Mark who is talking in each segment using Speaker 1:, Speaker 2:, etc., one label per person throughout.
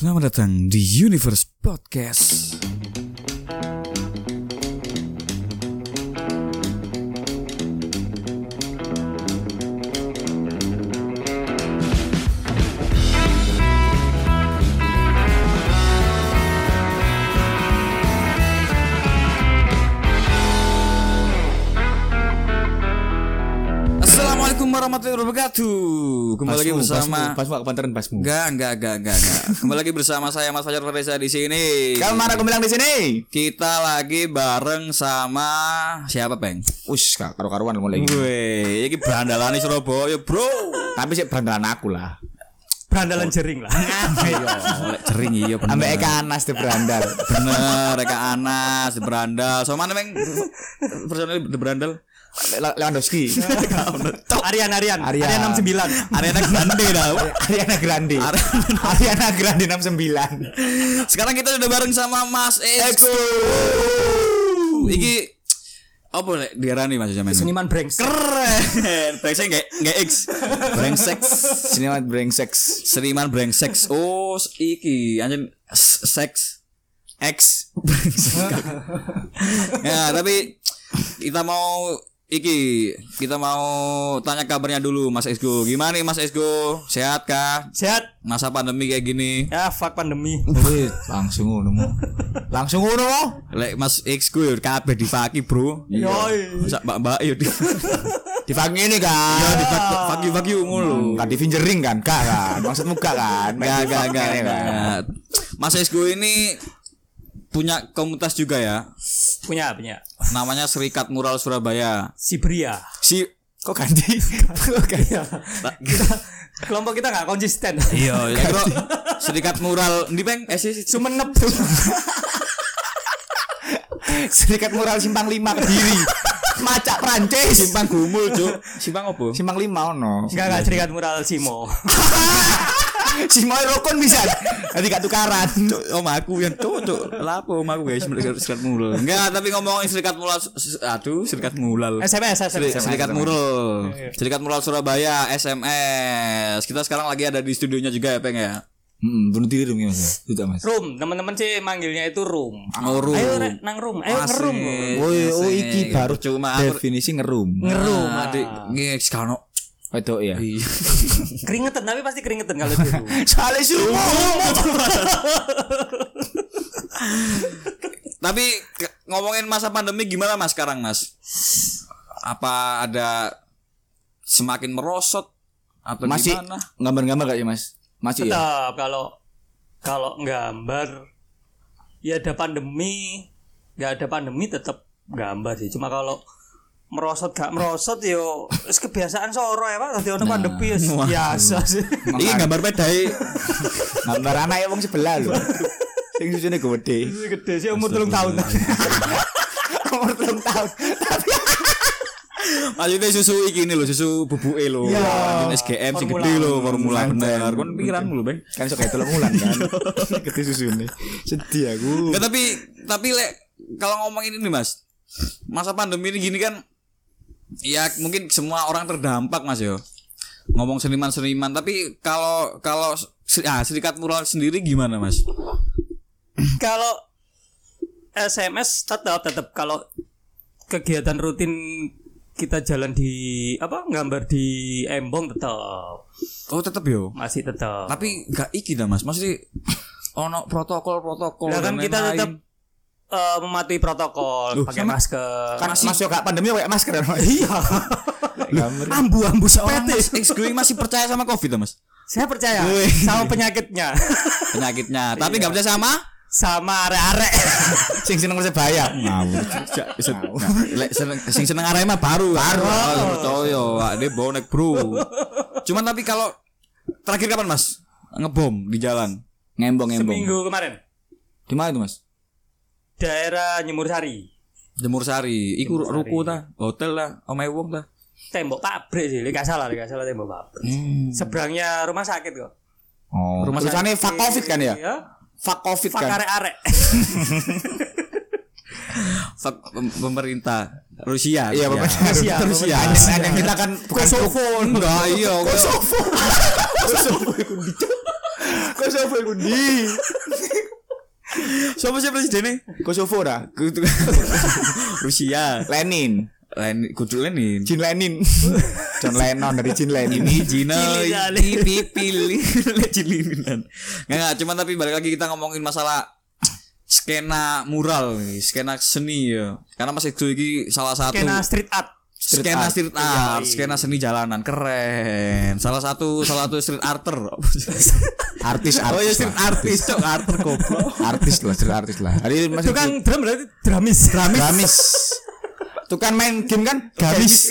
Speaker 1: Selamat datang di Universe Podcast. Warahmatullahi wabarakatuh. Kembali lagi bersama
Speaker 2: Pasmu, aku pantaran pasmu.
Speaker 1: Enggak, enggak, enggak, enggak, enggak. Kembali lagi bersama saya Mas Fajar Farisa di sini.
Speaker 2: Kamu mana aku bilang di sini?
Speaker 1: Kita lagi bareng sama siapa, Peng?
Speaker 2: Us, kak, karu-karuan mulai.
Speaker 1: ini berandalan di Surabaya, Bro.
Speaker 2: Tapi sih berandalan aku lah.
Speaker 3: berandalan jering lah.
Speaker 1: Oleh cering iya bener.
Speaker 2: Ambek Eka Anas tuh berandal.
Speaker 1: Bener, Eka Anas, di berandal. So mana, Peng? Personil di berandal?
Speaker 2: Le- Lewandowski.
Speaker 3: Arian Arian.
Speaker 2: Arian.
Speaker 3: Arian 69.
Speaker 1: Ariana Grande dah.
Speaker 2: Ariana Grande. Ariana Grande 69.
Speaker 1: Sekarang kita udah bareng sama Mas Eko. Iki apa lek diarani Mas Jamin?
Speaker 3: Seniman brengsek.
Speaker 1: Keren. Brengsek enggak enggak X. Brengsek.
Speaker 2: Sinimat brengsek.
Speaker 1: Seniman brengsek. Oh, iki anjing s- seks X. Ya, tapi kita mau iki kita mau tanya kabarnya dulu Mas Esgo. Gimana nih Mas Esgo? Sehat kah?
Speaker 3: Sehat.
Speaker 1: Masa pandemi kayak gini?
Speaker 3: Ya fuck pandemi.
Speaker 2: Langsung ngono mo. Langsung ngono mo.
Speaker 1: Lek Mas ku yo kabeh difaki, Bro.
Speaker 3: Yoi.
Speaker 1: Sak mbak-mbak yo di
Speaker 2: Di pagi ini kan.
Speaker 1: Yo di faki faki ngono.
Speaker 2: Kan di fingering kan, kak kan. Maksudmu gak kan?
Speaker 1: Enggak, enggak, enggak,
Speaker 2: kan.
Speaker 1: enggak. Mas Esgo ini punya komunitas juga ya.
Speaker 3: Punya punya.
Speaker 1: Namanya Serikat Mural Surabaya.
Speaker 3: Sibria.
Speaker 1: Si
Speaker 2: Kok ganti? Kok ganti?
Speaker 3: Kelompok kita nggak konsisten.
Speaker 1: Iya, ya bro. Serikat Mural ndi Peng? Eh sih
Speaker 3: Sumenep.
Speaker 2: Serikat Mural Simpang 5 Kediri. Macak Prancis.
Speaker 1: simpang gumul, Cuk. Simpang opo?
Speaker 2: Simpang 5 ono.
Speaker 3: Enggak enggak serikat mural Simo.
Speaker 2: Si Moy rokon bisa. Nanti gak tukaran.
Speaker 1: Om aku yang cuk, cuk. Lapo om aku guys serikat mural. Enggak, tapi ngomongin serikat mural aduh, serikat mural.
Speaker 3: SMS SMS.
Speaker 1: Serikat Mural. Serikat Mural Surabaya SMS. Kita sekarang lagi ada di studionya juga ya, Peng ya.
Speaker 2: Hmm, bunuh diri dong ya mas. Tidak mas.
Speaker 3: Room, teman-teman sih manggilnya itu room.
Speaker 1: Oh, room.
Speaker 3: Ayo Rek, nang room, ayo ngerum.
Speaker 2: Oh, oh iki baru
Speaker 1: cuma
Speaker 2: definisi ngerum.
Speaker 3: Ngerum.
Speaker 1: adik ngi sekarang
Speaker 2: Itu ya.
Speaker 1: Iya.
Speaker 3: Keringetan tapi pasti keringetan kalau di room.
Speaker 2: Soalnya sumo.
Speaker 1: Tapi ngomongin masa pandemi gimana Mas sekarang Mas? Apa ada semakin merosot atau
Speaker 2: Masih
Speaker 1: gimana?
Speaker 2: gambar-gambar gak ya mas? Masih ya.
Speaker 3: Tetap kalau kalau gambar ya ada pandemi, nggak ada pandemi tetap gambar sih. Cuma kalau merosot gak merosot yo wis kebiasaan soro ya Pak. Dadi ono pandemi wis biasa sih.
Speaker 1: Ini gambar pedai
Speaker 2: Gambar anak ya wong sebelah lho. Sing susune gede.
Speaker 3: Gede sih umur telung tahun.
Speaker 2: Umur belum tahun. Tapi
Speaker 1: Maksudnya susu iki ini lho, susu bubuke lho.
Speaker 2: Iya.
Speaker 1: Jenis SGM sing
Speaker 3: Formula.
Speaker 1: gede lho, formula bener. Kon pikiranmu lho, Bang.
Speaker 2: kan sok kayak telung bulan kan. Gede susune. Sedih aku.
Speaker 1: Enggak tapi tapi lek kalau ngomongin ini Mas. Masa pandemi ini gini kan ya mungkin semua orang terdampak Mas yo. Ngomong seniman-seniman tapi kalau kalau ah, serikat mural sendiri gimana Mas?
Speaker 3: kalau SMS tetap tetap kalau kegiatan rutin kita jalan di apa gambar di embong tetap
Speaker 1: Oh tetap yo.
Speaker 3: masih tetap.
Speaker 1: Tapi gak iki dah Mas. Maksudnya ono protokol-protokol
Speaker 3: Lah kan
Speaker 1: dan
Speaker 3: kita tetap eh, mematuhi protokol, pakai masker.
Speaker 2: Kan masuk gak pandemi kayak masker kan. Iya.
Speaker 3: Ambu-ambu
Speaker 1: Seorang
Speaker 3: sepete.
Speaker 1: Mas X-Going masih percaya sama Covid Mas?
Speaker 3: Saya percaya
Speaker 1: Wih.
Speaker 3: sama penyakitnya,
Speaker 1: Penyakitnya. Tapi gak percaya sama
Speaker 3: sama arek-arek.
Speaker 2: Sing seneng Persebaya. Ngawur.
Speaker 1: Lek seneng sing seneng Arema baru. Baru. Oh, percaya, Wak, dia bonek, Bro. Cuman tapi kalau terakhir kapan Mas? Ngebom di jalan.
Speaker 2: Ngembong ngembong.
Speaker 3: Seminggu kemarin
Speaker 2: Di mana itu mas?
Speaker 3: Daerah Nyemur Sari.
Speaker 1: Jemur Sari, iku ruko ta, hotel lah, omahe wong ta.
Speaker 3: Tembok pabrik sih, gak salah, gak salah tembok pabrik. Seberangnya rumah sakit kok.
Speaker 2: Oh.
Speaker 1: Rumah
Speaker 2: Tulisannya fuck covid kan ya?
Speaker 3: Iya.
Speaker 2: Fuck covid kan?
Speaker 3: arek-arek.
Speaker 1: Fuck pem- pemerintah Rusia.
Speaker 2: Iya, pemerintah
Speaker 3: Rusia,
Speaker 2: Rusia.
Speaker 3: pemerintah
Speaker 2: Ada kita kan bukan
Speaker 3: Kosovo.
Speaker 1: Enggak, iya.
Speaker 2: Kosovo. Kosovo iku? Kosovo iku ndi?
Speaker 1: Siapa sih presidennya?
Speaker 2: Kosovo?
Speaker 1: Kudu Rusia.
Speaker 2: Lenin.
Speaker 1: Lenin, kudu Lenin.
Speaker 2: Jin Lenin. John Lennon dari Jin Lenin.
Speaker 1: Ini
Speaker 3: kali.
Speaker 1: ini pilih Cilinan. Nggak, cuman tapi balik lagi kita ngomongin masalah skena mural skena seni ya. Karena Mas Edo ini salah satu
Speaker 3: Kena street art.
Speaker 2: Street
Speaker 1: skena
Speaker 2: art.
Speaker 1: street art, skena seni jalanan keren. Salah satu salah satu street arter.
Speaker 2: Artis artis.
Speaker 1: oh ya street
Speaker 2: lah.
Speaker 1: artis, cok arter goblok.
Speaker 2: Artis lah, street artis lah. Hari masih
Speaker 3: Tukang drum berarti dramis.
Speaker 2: Gamis. Gamis. Tukang main game kan? Gamis.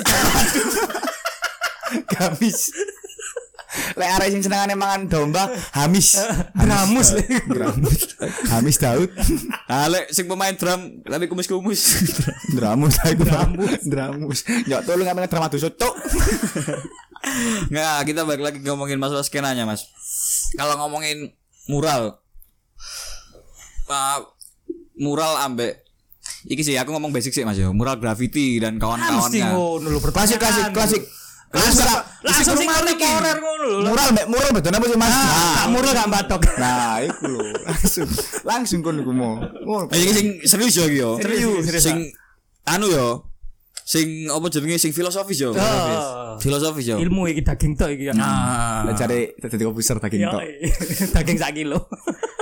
Speaker 2: Gamis. Lek arek sing senengane mangan domba, Hamis.
Speaker 3: Dramus.
Speaker 2: Dramus. Hamis Daud.
Speaker 1: Alek sing pemain drum tapi kumis-kumis.
Speaker 2: Dramus aku Dramus. Dramus. Ya tolong ngapain drama dosa cuk.
Speaker 1: Nggak, kita balik lagi ngomongin masalah skenanya, Mas. Kalau ngomongin mural, uh, mural ambek Iki sih aku ngomong basic sih Mas ya. Mural graffiti dan kawan-kawannya.
Speaker 3: ngono lho
Speaker 2: Klasik klasik klasik.
Speaker 3: Langsung langsung sing kontemporer ngono lho.
Speaker 2: Mural mbek mural betul apa sih Mas?
Speaker 3: Tak murah gak batok.
Speaker 2: Nah, iku lho. Langsung langsung kon iku mau.
Speaker 1: Iki sing serius yo iki yo.
Speaker 3: Serius, serius,
Speaker 1: Sing anu yo. Sing apa jenenge sing filosofis yo.
Speaker 3: Oh.
Speaker 1: Filosofis yo.
Speaker 3: Ilmu iki daging tok iki ya.
Speaker 1: Nah.
Speaker 2: Cari dadi komputer daging tok.
Speaker 3: daging sak kilo.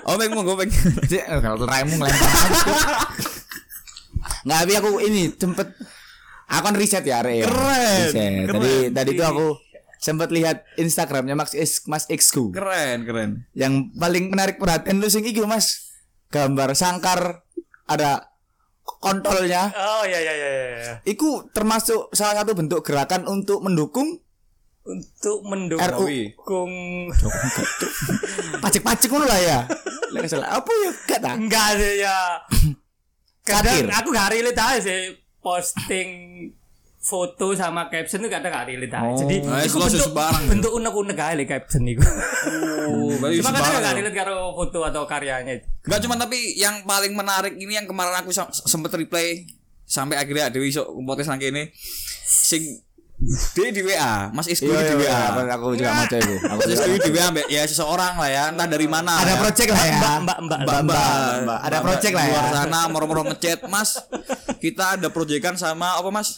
Speaker 1: Oh, pengen monggo pengen.
Speaker 2: Cek, kalau raimu ngelempar. Nggak, tapi aku ini sempet aku kan riset ya, Re.
Speaker 1: Keren,
Speaker 2: Riset.
Speaker 1: keren.
Speaker 2: Tadi tadi itu aku sempet lihat Instagramnya Mas X Mas Xku.
Speaker 1: Keren, keren.
Speaker 2: Yang paling menarik perhatian lu sing iki Mas. Gambar sangkar ada kontolnya.
Speaker 3: Oh iya iya iya iya.
Speaker 2: Iku termasuk salah satu bentuk gerakan untuk mendukung
Speaker 3: Untuk mendukung
Speaker 2: pajak-pajak ngono lah ya. Nggak salah apa ya gak
Speaker 3: enggak ada ya. Kadang aku gak relate aja sih posting foto sama caption itu kadang gak relate aja.
Speaker 2: Oh.
Speaker 3: Jadi
Speaker 1: Nah,
Speaker 3: itu bentuk,
Speaker 1: sembarang.
Speaker 3: bentuk unek-unek aja caption itu.
Speaker 1: Oh,
Speaker 3: Cuma kadang gak
Speaker 1: yo.
Speaker 3: relate karo foto atau karyanya.
Speaker 1: Enggak cuma tapi yang paling menarik ini yang kemarin aku sem- sempet replay sampai akhirnya Dewi sok podcast nang kene sing dia di WA, Mas Isku
Speaker 2: Iya,
Speaker 1: di
Speaker 2: iya,
Speaker 1: WA.
Speaker 2: iya. Aku juga maca itu. Aku
Speaker 1: Isku di WA ya seseorang lah ya, entah dari mana.
Speaker 2: Ada
Speaker 1: ya.
Speaker 2: project lah ya.
Speaker 3: Mbak mbak mbak.
Speaker 1: Mbak, mbak,
Speaker 2: Mbak. Ada project lah
Speaker 1: di luar
Speaker 2: ya.
Speaker 1: sana moro-moro ngechat, Mas. Kita ada proyekan sama apa, Mas?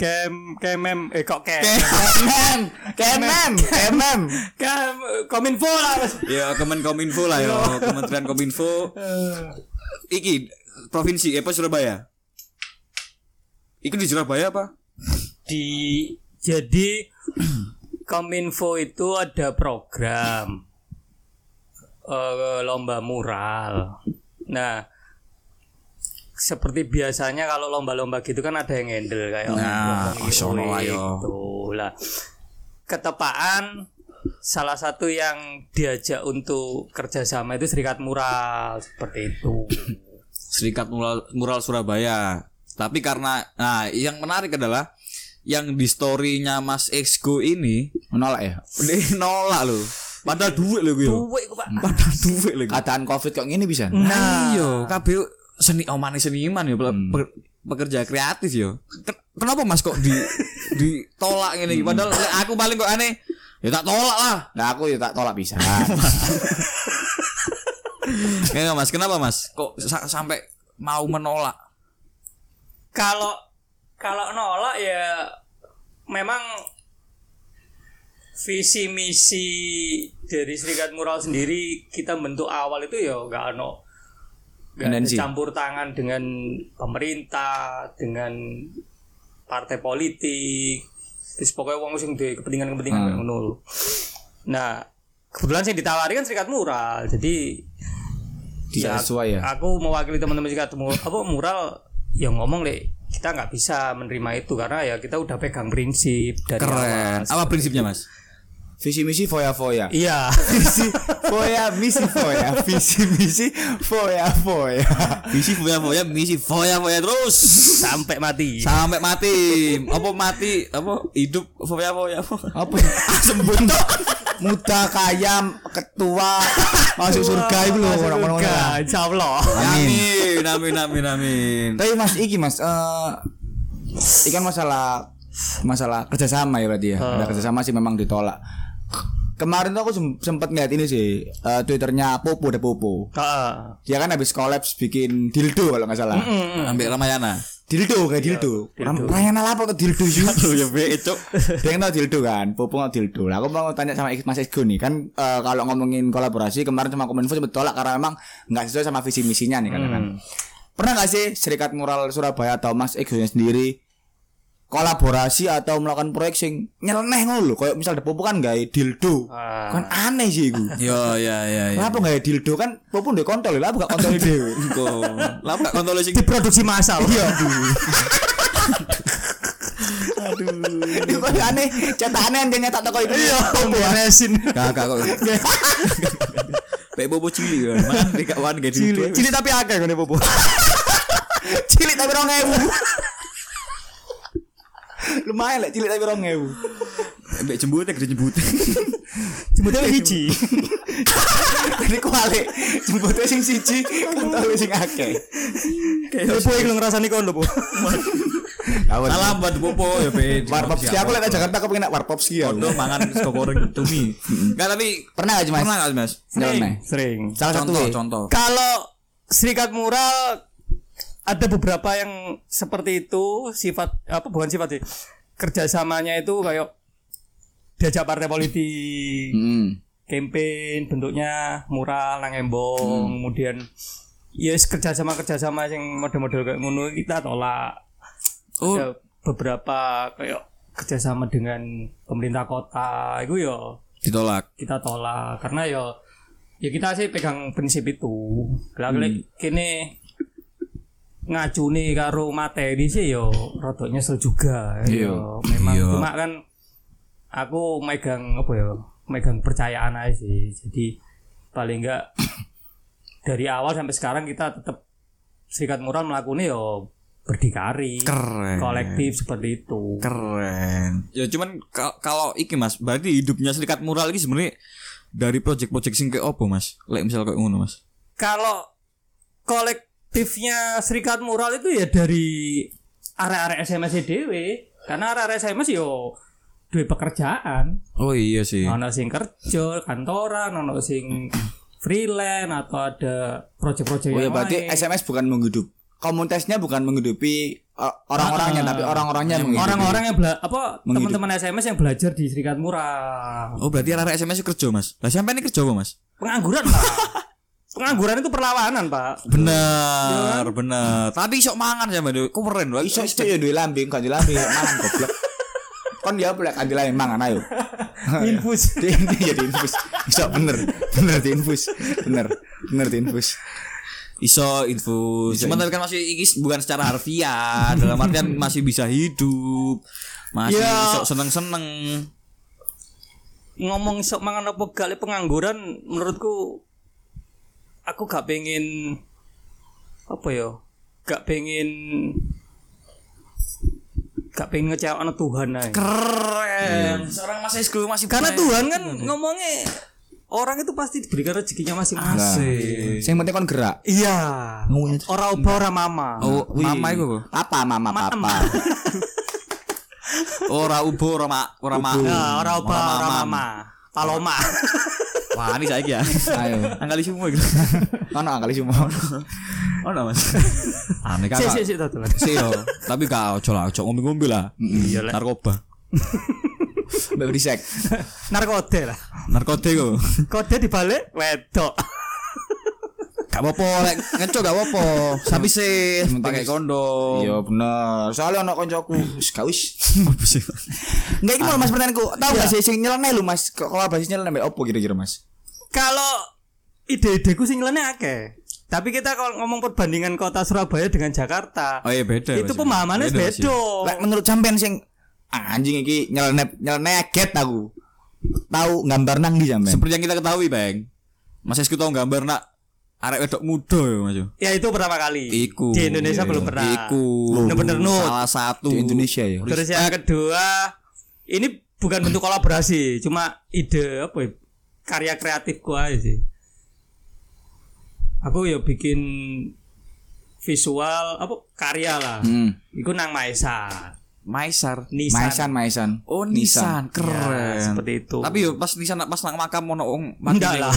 Speaker 3: Kem kemem eh kok kem.
Speaker 2: Kemen, kemen, kemen.
Speaker 3: Kem kominfo lah. Mas.
Speaker 1: ya, Kemenkominfo lah ya, Kementerian Kominfo. Iki provinsi apa Surabaya? Iki di Surabaya apa?
Speaker 3: Di jadi Kominfo itu ada program eh, lomba mural. Nah, seperti biasanya kalau lomba-lomba gitu kan ada yang handle kayak
Speaker 1: Nah,
Speaker 3: oh,
Speaker 1: sono
Speaker 3: itu lah. Ketepaan salah satu yang diajak untuk kerjasama itu Serikat Mural seperti itu.
Speaker 1: Serikat Mural, Mural Surabaya. Tapi karena nah yang menarik adalah yang di story-nya Mas Exgo ini
Speaker 2: Menolak ya.
Speaker 1: dia nolak loh. Padahal duit loh gue.
Speaker 3: Duit kok, Pak.
Speaker 1: Padahal duit loh.
Speaker 2: Keadaan Covid kok gini bisa?
Speaker 1: Nah, iya, kabeh seni omane seniman ya, pe- pe- pekerja kreatif ya. Ken- Kenapa Mas kok di ditolak ngene iki? Padahal lek aku paling kok aneh ya tak tolak lah.
Speaker 2: Nah aku ya tak tolak bisa.
Speaker 1: Enggak Mas, kenapa Mas? Kok sa- sampai mau menolak?
Speaker 3: Kalau kalau nolak ya memang visi misi dari Serikat Mural sendiri kita bentuk awal itu ya nggak ano nggak campur tangan dengan pemerintah dengan partai politik terus pokoknya uang sing duwe kepentingan-kepentingan ngono lho. Nah, kebetulan sih ditawari kan Serikat Mural. Jadi
Speaker 2: Tidak sesuai ya.
Speaker 3: aku mewakili teman-teman Serikat Mu- apa mural yang ngomong le kita nggak bisa menerima itu karena ya kita udah pegang prinsip dari
Speaker 1: Keren.
Speaker 3: awal.
Speaker 1: Apa prinsipnya Mas?
Speaker 2: Visi misi foya foya.
Speaker 3: Iya.
Speaker 2: Visi foya misi foya. Visi misi foya foya.
Speaker 1: Visi foya-foya, misi foya-foya terus
Speaker 3: Sampai mati.
Speaker 1: sampai mati. Apa mati? Apa hidup foya-foya?
Speaker 2: Apa? ya? Muda kaya ketua masuk surga itu loh orang-orang.
Speaker 3: Surga, insya Allah.
Speaker 1: Amin, amin, amin, amin.
Speaker 2: Tapi Mas iki Mas eh ikan masalah masalah kerjasama ya berarti ya. Ada kerjasama sih memang ditolak. kemarin tuh aku sem- sempet ngeliat ini sih eh, twitternya Popo deh Popo
Speaker 3: Heeh.
Speaker 2: dia kan habis kolaps bikin dildo kalau nggak salah
Speaker 1: Ambil Ramayana.
Speaker 2: Dildo kayak dildo. Ram- Ramayana apa tuh dildo sih.
Speaker 1: Aduh ya be itu.
Speaker 2: dia tau dildo kan? Popo nggak dildo. Lah aku mau tanya sama Mas Ego nih. Kan eh, kalau ngomongin kolaborasi kemarin sama Kominfo sempet tolak karena memang nggak sesuai sama visi misinya nih kan kan. Pernah nggak sih Serikat Mural Surabaya atau Mas Ego sendiri kolaborasi atau melakukan proyek sing nyeleneh ngono lho kayak misal ada Popo kan nggak dildo
Speaker 3: Ah.
Speaker 2: kan aneh sih iku
Speaker 1: Yo ya ya ya.
Speaker 2: Kenapa nggak dildo kan Popo ndek kontol lha buka kontol dhewe
Speaker 1: lah gak kontrol sing
Speaker 3: Diproduksi massal.
Speaker 2: iya aduh itu kok aneh cetakane anjing nyetak toko itu iya
Speaker 3: beresin.
Speaker 1: kakak kok. Pek bobo cili kan. Man gak wan gak
Speaker 3: Cilik,
Speaker 1: dildo.
Speaker 3: cilik tapi akeh ngene popo.
Speaker 2: cilik tapi rong ewu lumayan lah cilik tapi rong ewu
Speaker 1: Mbek jembute gede jembute.
Speaker 3: Jembutnya hiji.
Speaker 2: ini kuali jemputnya sing siji kontol sing akeh
Speaker 3: Kayak popo iku ngrasani kono, Po.
Speaker 1: Salam buat bobo ya be.
Speaker 2: warpop ski aku lihat Jakarta aku pengen warpop ski ya
Speaker 1: Kondo mangan sego goreng tumi. Enggak tapi
Speaker 2: pernah gak sih mas
Speaker 1: pernah gak Mas?
Speaker 2: nyeleneh
Speaker 3: Sering.
Speaker 2: salah satu
Speaker 1: Contoh
Speaker 2: ya.
Speaker 1: contoh.
Speaker 3: Kalau serikat mural ada beberapa yang seperti itu sifat apa bukan sifat sih kerjasamanya itu kayak diajak partai politik
Speaker 2: hmm.
Speaker 3: campaign bentuknya mural nang embong kemudian ya yes, kerjasama kerjasama yang model-model kayak ngono kita tolak
Speaker 1: Oh.
Speaker 3: Ada beberapa kayak kerjasama dengan pemerintah kota itu ya
Speaker 1: Ditolak.
Speaker 3: kita tolak karena ya ya kita sih pegang prinsip itu kalau kini ngacu nih karo materi sih yo rada nyesel juga yo memang
Speaker 1: Iya.
Speaker 3: cuma kan aku megang apa ya megang kepercayaan aja sih jadi paling enggak dari awal sampai sekarang kita tetap serikat mural melakukan yo berdikari
Speaker 1: Keren.
Speaker 3: kolektif seperti itu
Speaker 1: Keren. Ya cuman ka- kalau iki Mas, berarti hidupnya serikat mural ini sebenarnya dari project-project sing kayak apa Mas? Lek misal kayak ngono Mas.
Speaker 3: kalau kolektifnya serikat mural itu ya dari area-area SMS dewe karena area-area SMS yo duwe pekerjaan
Speaker 1: Oh iya sih.
Speaker 3: ono sing kerja kantoran ono sing freelance atau ada proyek-proyek
Speaker 2: Oh ya
Speaker 3: yang
Speaker 2: berarti
Speaker 3: lain.
Speaker 2: SMS bukan menghidup. Komunitasnya bukan menghidupi uh, orang-orangnya tapi orang-orangnya menghidupi.
Speaker 3: orang-orang yang bela apa teman-teman SMS yang belajar di serikat mural
Speaker 1: Oh berarti arah SMS kerja Mas. Lah sampai ini kerja apa Mas?
Speaker 3: pengangguran pak pengangguran itu perlawanan pak
Speaker 1: Benar, benar. Tapi sok mangan sama itu. Keren loh.
Speaker 2: Iso itu ya duwe lambing, kan lambing mangan goblok. Kon ya boleh kan lambing mangan ayo.
Speaker 3: infus
Speaker 2: ini ya diinfus. Iso bener, bener diinfus. Bener, bener diinfus.
Speaker 1: Iso infus. Cuman tapi kan masih iki bukan secara harfiah. Dalam artian masih bisa hidup. Masih
Speaker 3: Ya.
Speaker 1: sok seneng-seneng.
Speaker 3: ngomong sok mangan apa gak lek pengangguran menurutku aku gak pengen apa ya gak pengen gak pengen ngecewakan Tuhan aja.
Speaker 1: Keren. Seorang Mas Esku masih
Speaker 3: karena
Speaker 1: punya-
Speaker 3: Tuhan kan ngomongnya orang itu pasti diberikan rezekinya masing-masing.
Speaker 2: Sing penting kon gerak.
Speaker 3: iya.
Speaker 2: Ngomongnya
Speaker 3: ora oba ora mama.
Speaker 1: Oh, mama itu apa?
Speaker 2: Apa mama papa?
Speaker 1: Ora ubo, ora ma, ora ma.
Speaker 3: Nah, ora oba ora
Speaker 1: mamam.
Speaker 3: mama. paloma
Speaker 1: Wah, ini saya ya.
Speaker 2: Ayo.
Speaker 1: Angkali semua gitu.
Speaker 2: Ono kali semua.
Speaker 1: Oh, no, Mas. Aneh
Speaker 3: sik
Speaker 1: kakak.
Speaker 3: sik sik totolan
Speaker 1: Sih yo, tapi gak ojo lah, ojo ngombe-ngombe lah.
Speaker 3: iya lah
Speaker 1: Narkoba.
Speaker 2: Mbak berisek.
Speaker 3: narkode lah
Speaker 1: Narkotik kok.
Speaker 3: kode dibalik wedok
Speaker 1: Gak apa-apa, lek ngeco gak apa-apa. Tapi sih pakai kondom.
Speaker 2: Iya bener. Soalnya ono koncoku wis gak wis. Enggak iki mau Mas pertanyaanku. Tahu gak sih sing nyeleneh lu Mas? Kok kolaborasi nyeleneh mbek opo kira-kira Mas?
Speaker 3: kalau ide-ideku sing nyeleneh akeh tapi kita kalau ngomong perbandingan kota Surabaya dengan Jakarta
Speaker 1: Oh iya beda.
Speaker 3: itu pemahamannya
Speaker 1: Beda,
Speaker 3: beda
Speaker 2: Lek menurut sampean sing ah, anjing iki nyeleneh nyeleneh get aku. Tahu gambar nang di sampean?
Speaker 1: Seperti yang kita ketahui, Bang. Mas Esku tau gambar nak arek wedok muda ya, Mas.
Speaker 3: ya itu pertama kali
Speaker 1: Iku.
Speaker 3: di Indonesia belum pernah
Speaker 1: Iku.
Speaker 3: bener-bener nut
Speaker 1: Salah satu
Speaker 2: Di Indonesia ya.
Speaker 3: terus yang kedua ini bukan bentuk kolaborasi cuma ide apa ya karya kreatifku aja sih aku ya bikin visual apa karya lah
Speaker 2: Hmm.
Speaker 3: Iku nang Maesa.
Speaker 1: Maisar.
Speaker 3: Nissan.
Speaker 2: Maisan, Maisan.
Speaker 1: Oh Nissan, keren.
Speaker 3: Ya, seperti itu.
Speaker 1: Tapi yo pas Nissan pas nang makam ono wong mati.
Speaker 3: enggak lah.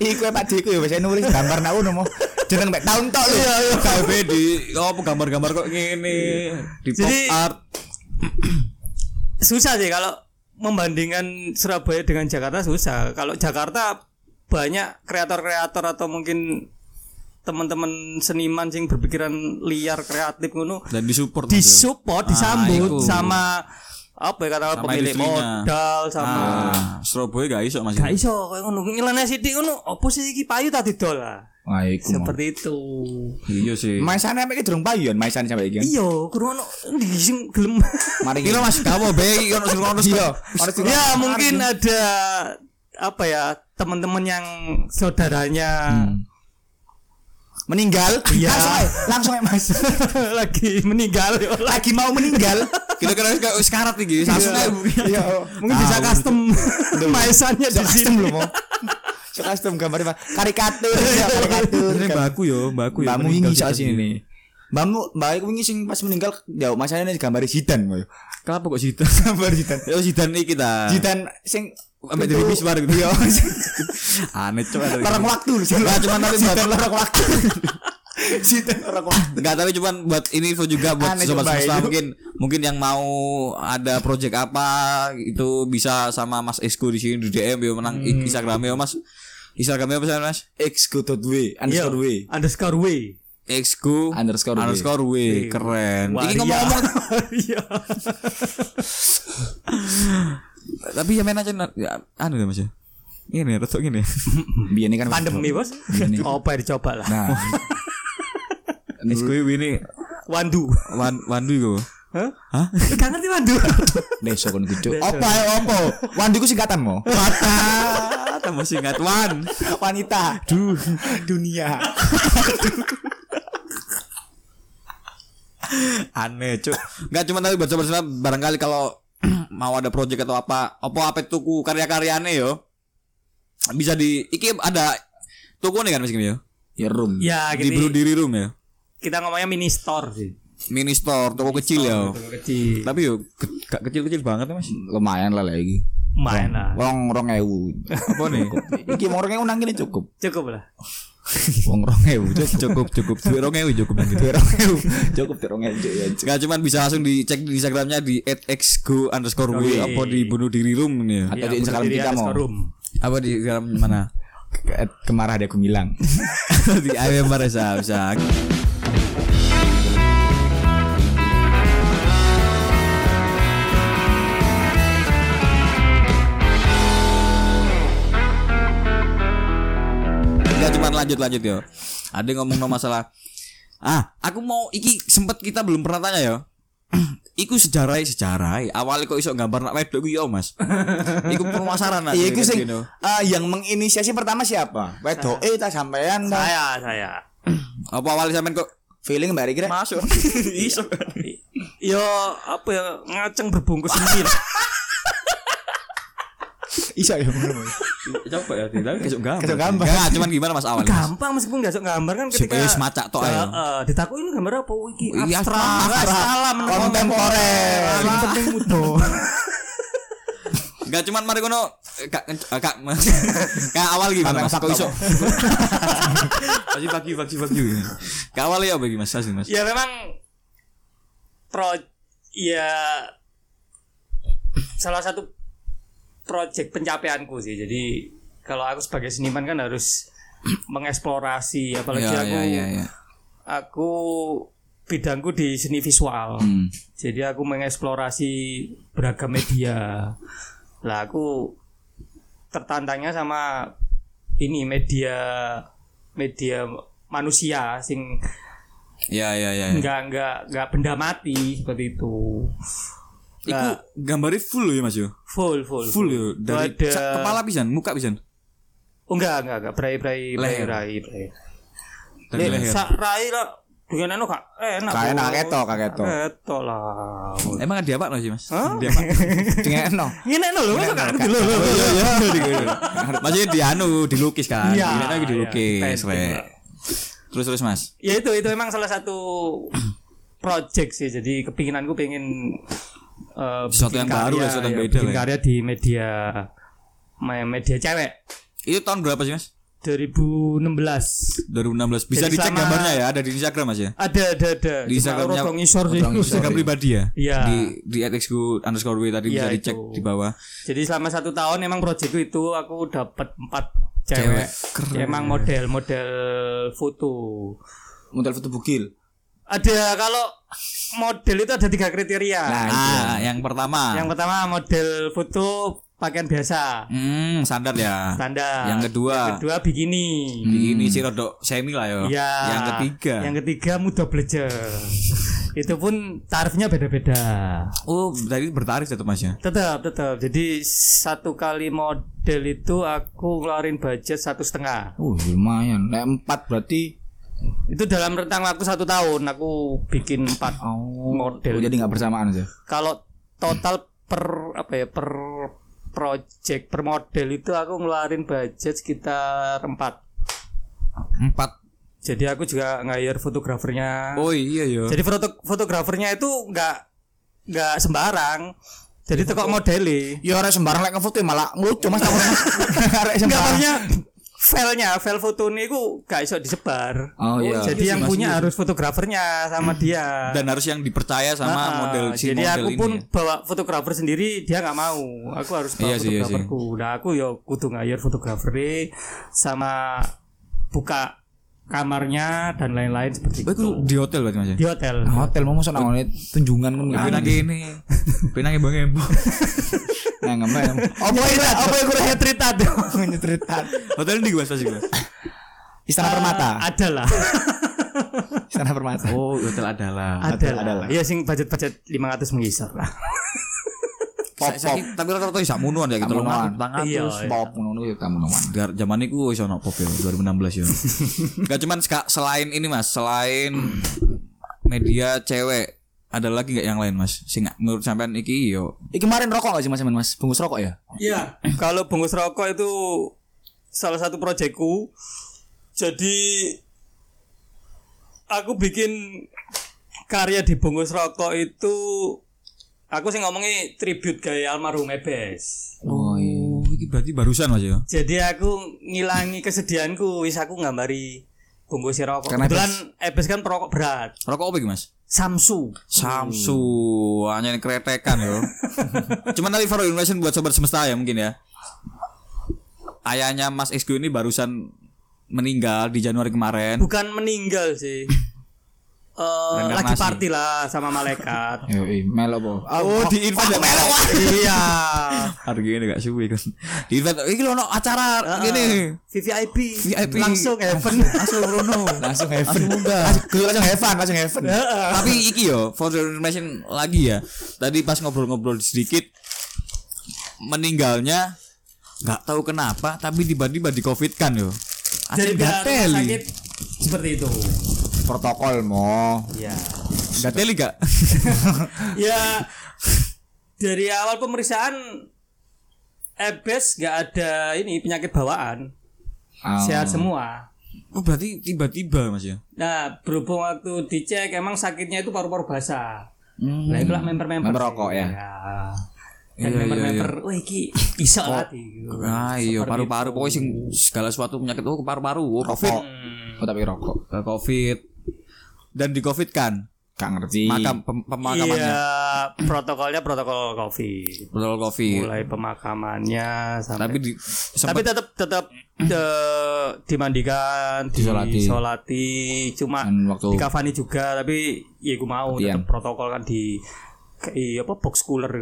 Speaker 2: Iku Pak Diku ya biasanya nulis gambar nak ngono mau. Jeneng mek tahun tok lho.
Speaker 1: Iya, iya. KB di gambar-gambar kok ngene di pop
Speaker 3: Jadi-
Speaker 1: art.
Speaker 3: susah sih kalau membandingkan Surabaya dengan Jakarta susah. Kalau Jakarta banyak kreator-kreator atau mungkin teman-teman seniman sing berpikiran liar kreatif ngono
Speaker 1: dan disupport
Speaker 3: disupport
Speaker 1: Ah,
Speaker 3: disambut
Speaker 1: iku.
Speaker 3: sama apa ya kata
Speaker 1: Sama
Speaker 3: pemilik modal sama
Speaker 1: Ah, Surabaya gak iso Mas.
Speaker 3: gak iso kayak ngono nyeleneh sithik ngono opo sih iki payu tak didol lah
Speaker 2: Wah, iku. mau.
Speaker 3: seperti itu
Speaker 1: Iya sih.
Speaker 2: Maisan mek durung payu Maisan sampai iki.
Speaker 3: iya kudu ono ndi sing gelem
Speaker 2: Mari
Speaker 1: Kira Mas kamu bae ono sing ono
Speaker 2: Iya.
Speaker 3: Ya mungkin ada apa ya teman-teman yang saudaranya
Speaker 2: meninggal.
Speaker 3: Iya.
Speaker 2: Langsung ae Mas.
Speaker 3: lagi meninggal ya.
Speaker 2: Lagi mau meninggal.
Speaker 1: Kira-kira kayak wis karat iki, langsung
Speaker 3: Iya.
Speaker 1: kayak
Speaker 2: Iya.
Speaker 3: mungkin bisa custom maesannya di sini
Speaker 2: lho mau. Custom gambarnya Mas. Karikatur, ya karikatur.
Speaker 1: Ini mbakku yo, mbakku yo.
Speaker 2: Mbakmu sak
Speaker 1: sih.
Speaker 2: sini nih. Mbakmu, mbak wingi sing pas meninggal ya masanya ini gambar Zidan koyo.
Speaker 1: Kenapa kok Zidan?
Speaker 2: Gambar Zidan.
Speaker 1: Yo Zidan iki ta.
Speaker 2: Zidan sing
Speaker 1: Ambek dari bis bareng.
Speaker 2: Iya.
Speaker 1: Aneh cok.
Speaker 2: Lorong waktu.
Speaker 1: Enggak cuma tapi buat
Speaker 2: lorong waktu. Zidan lorong waktu.
Speaker 1: Enggak tapi cuman buat ini info juga buat
Speaker 2: Aneh,
Speaker 1: sobat
Speaker 2: coba
Speaker 1: semesta mungkin mungkin yang mau ada project apa itu bisa sama Mas Esko di sini di DM yo menang
Speaker 2: Hmm.
Speaker 1: Instagramnya yo Mas. Instagramnya apa sih Mas?
Speaker 2: Exgo.w
Speaker 3: Iya,
Speaker 2: underscore w.
Speaker 3: underscore w
Speaker 1: Exco
Speaker 2: Underscore W.
Speaker 1: underscore W keren. Ini
Speaker 3: Waria.
Speaker 1: ngomong-ngomong
Speaker 3: iya
Speaker 1: tapi ya main aja ya, anu ya Mas ya. Ini retok gini.
Speaker 2: Biar ini kan
Speaker 3: pandemi bos apa dicoba lah
Speaker 2: Nah,
Speaker 1: Exco ini
Speaker 3: wandu
Speaker 1: wan wandu iku.
Speaker 3: Hah?
Speaker 1: Hah?
Speaker 3: Gak ngerti wandu
Speaker 2: besok kan gitu. Apa ya apa? Wandi ku singkatan mo.
Speaker 1: Ah, tambah singkat wan.
Speaker 2: Wanita. Duh, dunia.
Speaker 1: Aneh, Cuk. Enggak cuma tapi buat sobat barangkali kalau mau ada project atau apa, apa apa tuku karya-karyane yo. Bisa di iki ada tuku nih kan meskipun yo.
Speaker 2: Ya room.
Speaker 3: ya
Speaker 1: Di Bro Diri Room ya.
Speaker 3: kita ngomongnya mini store sih
Speaker 1: Mini store, toko kecil ya.
Speaker 3: Toko kecil
Speaker 1: Tapi yo ke- gak kecil-kecil banget ya, Mas.
Speaker 2: Lumayan lah lagi.
Speaker 3: main lah
Speaker 2: Wong rong ewu.
Speaker 1: Apa nih?
Speaker 2: Iki mau rong ewu nang kene cukup.
Speaker 3: cukup lah
Speaker 2: Wong rong ewu cukup.
Speaker 1: cukup cukup duit rong ewu cukup.
Speaker 2: Rong ewu. Cukup tuh rong ewu. ya.
Speaker 1: Gak cuman bisa langsung dicek di Instagramnya di @xgo underscore w
Speaker 3: Oke.
Speaker 1: apa di bunuh diri room nih ya.
Speaker 2: Atau di Instagram
Speaker 3: berdiri
Speaker 2: kita mau.
Speaker 3: room.
Speaker 1: Apa di Instagram mana?
Speaker 2: Ke- Kemarah ada gumilang.
Speaker 1: di ayam Maresa bisa. Lanjut lanjut yo. Ada yang ngomong no masalah. Ah, aku mau iki sempet kita belum pernah tanya yo. Iku sejarah sejarah. Awalnya kok iso gambar nak wedok yo, Mas. Iku permasalahan
Speaker 2: Iya, iku sing
Speaker 1: gitu.
Speaker 2: ah, yang menginisiasi pertama siapa? Wedo eh ta sampean ta.
Speaker 3: saya saya
Speaker 1: Apa awalnya sampean kok
Speaker 2: Feeling mbak kira.
Speaker 1: masuk? Iso.
Speaker 3: yo apa ya ngaceng berbungkus semir
Speaker 2: Iso ya.
Speaker 1: Coba ya, tidak kesuk gambar.
Speaker 2: Kesuk gambar.
Speaker 1: Enggak, cuman gimana Mas? Mas?
Speaker 3: gampang meskipun nggak sok gambar kan ketika
Speaker 1: wis macak tok ae.
Speaker 3: Heeh, ditaku ini gambar apa Oh, iki abstrak
Speaker 1: abstrak.
Speaker 3: salam
Speaker 2: Kontemporer.
Speaker 3: yang penting mudo
Speaker 1: Enggak cuman mari kono eh, kak kak kak awal gimana Mas? Kok iso? Pagi pagi pagi pagi. Kak awal ya bagi Mas Mas.
Speaker 3: ya memang pro ya salah satu project pencapaianku sih jadi kalau aku sebagai seniman kan harus mengeksplorasi apalagi
Speaker 1: Ya,
Speaker 3: aku
Speaker 1: ya, ya, ya.
Speaker 3: aku bidangku di seni visual
Speaker 1: Hmm.
Speaker 3: jadi aku mengeksplorasi beragam media lah aku tertantangnya sama ini media media manusia sing
Speaker 1: Ya ya ya. ya.
Speaker 3: nggak nggak nggak benda mati seperti itu
Speaker 1: Iku
Speaker 3: Nah,
Speaker 1: gambarnya full loh ya Mas yo.
Speaker 3: full full
Speaker 1: Full yo dari sak kepala pisan, muka pisan.
Speaker 3: oh enggak enggak enggak berai berai berai
Speaker 1: Leher.
Speaker 3: berai berai
Speaker 1: Dari
Speaker 3: Le-
Speaker 1: leher.
Speaker 3: sak rai lah dengan anu kak enak
Speaker 2: Kak enak,
Speaker 3: Bos.
Speaker 2: ketok, kak ketok.
Speaker 3: ketok lah
Speaker 1: Emang ada apa sih Mas? Dia apa?
Speaker 2: Dengan no.
Speaker 3: ini no lo masa nggak ngerti lo lo
Speaker 1: Oh, iya, iya. Maksudnya di anu dilukis kan.
Speaker 3: Iya,
Speaker 1: lagi dilukis,
Speaker 3: iya,
Speaker 1: Rek. Terus terus Mas.
Speaker 3: ya itu itu memang salah satu project sih. Jadi kepinginanku pengen eh,
Speaker 1: Sesuatu yang baru lah,
Speaker 3: karya,
Speaker 1: sesuatu yang
Speaker 3: ya,
Speaker 1: beda ya.
Speaker 3: karya di media me- media cewek.
Speaker 1: Itu tahun berapa sih, Mas?
Speaker 3: 2016
Speaker 1: 2016. Bisa
Speaker 3: Jadi
Speaker 1: dicek
Speaker 3: selama-
Speaker 1: gambarnya ya, ada di Instagram Mas ya.
Speaker 3: ada ada ada
Speaker 1: Di Instagramnya-
Speaker 3: rodong isor sih.
Speaker 1: Instagram pribadi ya.
Speaker 3: Iya.
Speaker 1: Di di @xgu underscore w tadi bisa
Speaker 3: Iya,
Speaker 1: dicek
Speaker 3: itu.
Speaker 1: di bawah.
Speaker 3: Jadi selama satu tahun emang proyekku itu aku dapat empat cewek.
Speaker 1: Keren.
Speaker 3: Ya, emang model-model foto.
Speaker 2: Model foto bugil.
Speaker 3: Ada kalau model itu ada tiga kriteria.
Speaker 2: Nah,
Speaker 1: Ah, yang pertama.
Speaker 3: Yang pertama model foto pakaian biasa,
Speaker 1: Hmm, standar ya.
Speaker 3: standar.
Speaker 1: Yang kedua.
Speaker 3: Yang kedua bikini.
Speaker 1: Ini sih rodok semi lah yo.
Speaker 3: Iya.
Speaker 1: Yang ketiga.
Speaker 3: Yang ketiga muda belajar. itu pun tarifnya beda-beda.
Speaker 1: Oh, tadi bertarif tetap Mas ya.
Speaker 3: Tetap, tetap. Jadi satu kali model itu aku ngeluarin budget satu setengah.
Speaker 2: Oh, lumayan. Empat berarti
Speaker 3: Itu dalam rentang waktu satu tahun aku bikin empat
Speaker 2: oh,
Speaker 3: model.
Speaker 2: jadi nggak bersamaan aja.
Speaker 3: Kalau total per apa ya per project per model itu aku ngeluarin budget sekitar empat.
Speaker 1: Empat.
Speaker 3: Jadi aku juga ngayar fotografernya.
Speaker 1: Oh iya yo.
Speaker 3: Jadi foto fotografernya itu nggak nggak sembarang. Jadi tekok modeli.
Speaker 2: Ya ora sembarang lek ngefoto ya malah ngelucu Mas tak
Speaker 3: Enggak
Speaker 2: sembarang.
Speaker 3: filenya, file foto ini ku gak iso disebar.
Speaker 2: Oh, iya.
Speaker 3: Jadi yang punya harus fotografernya sama dia.
Speaker 1: Dan harus yang dipercaya sama
Speaker 3: Ah,
Speaker 1: model si
Speaker 3: jadi
Speaker 1: model
Speaker 3: aku
Speaker 1: ini.
Speaker 3: pun
Speaker 1: ya.
Speaker 3: bawa fotografer sendiri dia nggak mau aku harus bawa
Speaker 1: Iya sih, iya
Speaker 3: fotograferku nah aku ya kudu ngayar fotografer sama buka kamarnya dan lain-lain seperti itu
Speaker 1: itu di hotel berarti Mas ya.
Speaker 3: di hotel
Speaker 2: Hotel mau mosok nang ngene tunjungan ngono.
Speaker 1: Pinang ini. Pinang embang embang.
Speaker 2: Nah, ngembang. Apa itu? Apa itu
Speaker 3: nyetrit ada
Speaker 2: nyeritaan?
Speaker 1: Hotel ini Mas pasti Mas.
Speaker 2: Istana Permata.
Speaker 3: ada lah
Speaker 2: Istana Permata.
Speaker 1: Oh, hotel adalah.
Speaker 3: ada
Speaker 2: ada
Speaker 3: lah iya sing budget budget 500 mengisar lah
Speaker 1: Pop, pop. Tapi rata-rata bisa munuan ya gitu loh.
Speaker 2: Munuan.
Speaker 1: Tangan
Speaker 3: Iya,
Speaker 1: terus.
Speaker 3: iya.
Speaker 2: Pop ngono ya kamu.
Speaker 1: Gar- Zaman itu wis ono pop ya 2016 ya. Gak cuman selain ini Mas, selain media cewek ada lagi nggak yang lain Mas? Sing menurut sampean iki yo
Speaker 2: Iki kemarin rokok gak sih Mas Mas? Bungkus rokok ya?
Speaker 3: Iya, kalau bungkus rokok itu salah satu proyekku. Jadi aku bikin karya di bungkus rokok itu aku sih ngomongnya tribute gaya almarhum Ebes.
Speaker 2: Oh iya.
Speaker 1: Oh, iki berarti barusan Mas ya.
Speaker 3: Jadi aku ngilangi kesedihanku, wis aku nggambari bungkus rokok.
Speaker 2: Karena
Speaker 3: Kebetulan Ebes kan perokok berat.
Speaker 1: Rokok apa iki Mas?
Speaker 3: Samsu.
Speaker 1: Samsu, hanya yang keretekan yo. Cuman tapi for information buat sobat semesta ya mungkin ya. Ayahnya Mas Exgo ini barusan meninggal di Januari kemarin.
Speaker 3: Bukan meninggal sih. Eh, lagi
Speaker 1: Reinkarnasi.
Speaker 3: party lah sama malaikat.
Speaker 2: Yo, melo po.
Speaker 1: Oh, di invite ya.
Speaker 3: iya.
Speaker 1: Harganya gak suwe kan. Di invite iki lho ono acara gini.
Speaker 3: VVIP.
Speaker 1: VIP.
Speaker 3: Langsung heaven.
Speaker 1: Langsung Bruno.
Speaker 2: Langsung heaven. Langsung langsung heaven, langsung heaven.
Speaker 1: Tapi iki yo, for your information lagi ya. Tadi pas ngobrol-ngobrol sedikit meninggalnya nggak tahu kenapa tapi tiba-tiba di covid kan yo.
Speaker 3: Jadi
Speaker 1: gateli.
Speaker 3: sakit seperti itu.
Speaker 2: Protokol mo.
Speaker 3: Ya.
Speaker 1: Gateli gak?
Speaker 3: ya dari awal pemeriksaan Ebes nggak ada ini penyakit bawaan.
Speaker 2: Oh.
Speaker 3: Sehat semua.
Speaker 1: Oh berarti tiba-tiba mas ya?
Speaker 3: Nah, berhubung waktu dicek emang sakitnya itu paru-paru basah.
Speaker 2: Hmm.
Speaker 3: Nah, itulah member-member.
Speaker 2: Member
Speaker 3: sih.
Speaker 2: rokok ya?
Speaker 3: Dan
Speaker 1: Iya, iya,
Speaker 3: member-member, wah iki iso lah.
Speaker 1: Ah iya paru-paru pokoknya sing segala suatu penyakit oh paru-paru oh covid
Speaker 3: Hmm.
Speaker 2: Oh tapi rokok.
Speaker 1: Covid dan di covid kan
Speaker 2: Gak ngerti.
Speaker 1: makam pem- pemakamannya
Speaker 3: Iya, protokolnya protokol COVID.
Speaker 1: protokol covid
Speaker 3: Mulai pemakamannya sampai
Speaker 1: tapi di
Speaker 3: tapi
Speaker 1: sempat
Speaker 3: tetap tetap eh, dimandikan,
Speaker 2: Disolati.
Speaker 3: disolati, cuma
Speaker 2: Dan waktu
Speaker 3: dikafani juga, tapi ya gue mau tetap protokol kan di iya, apa box cooler.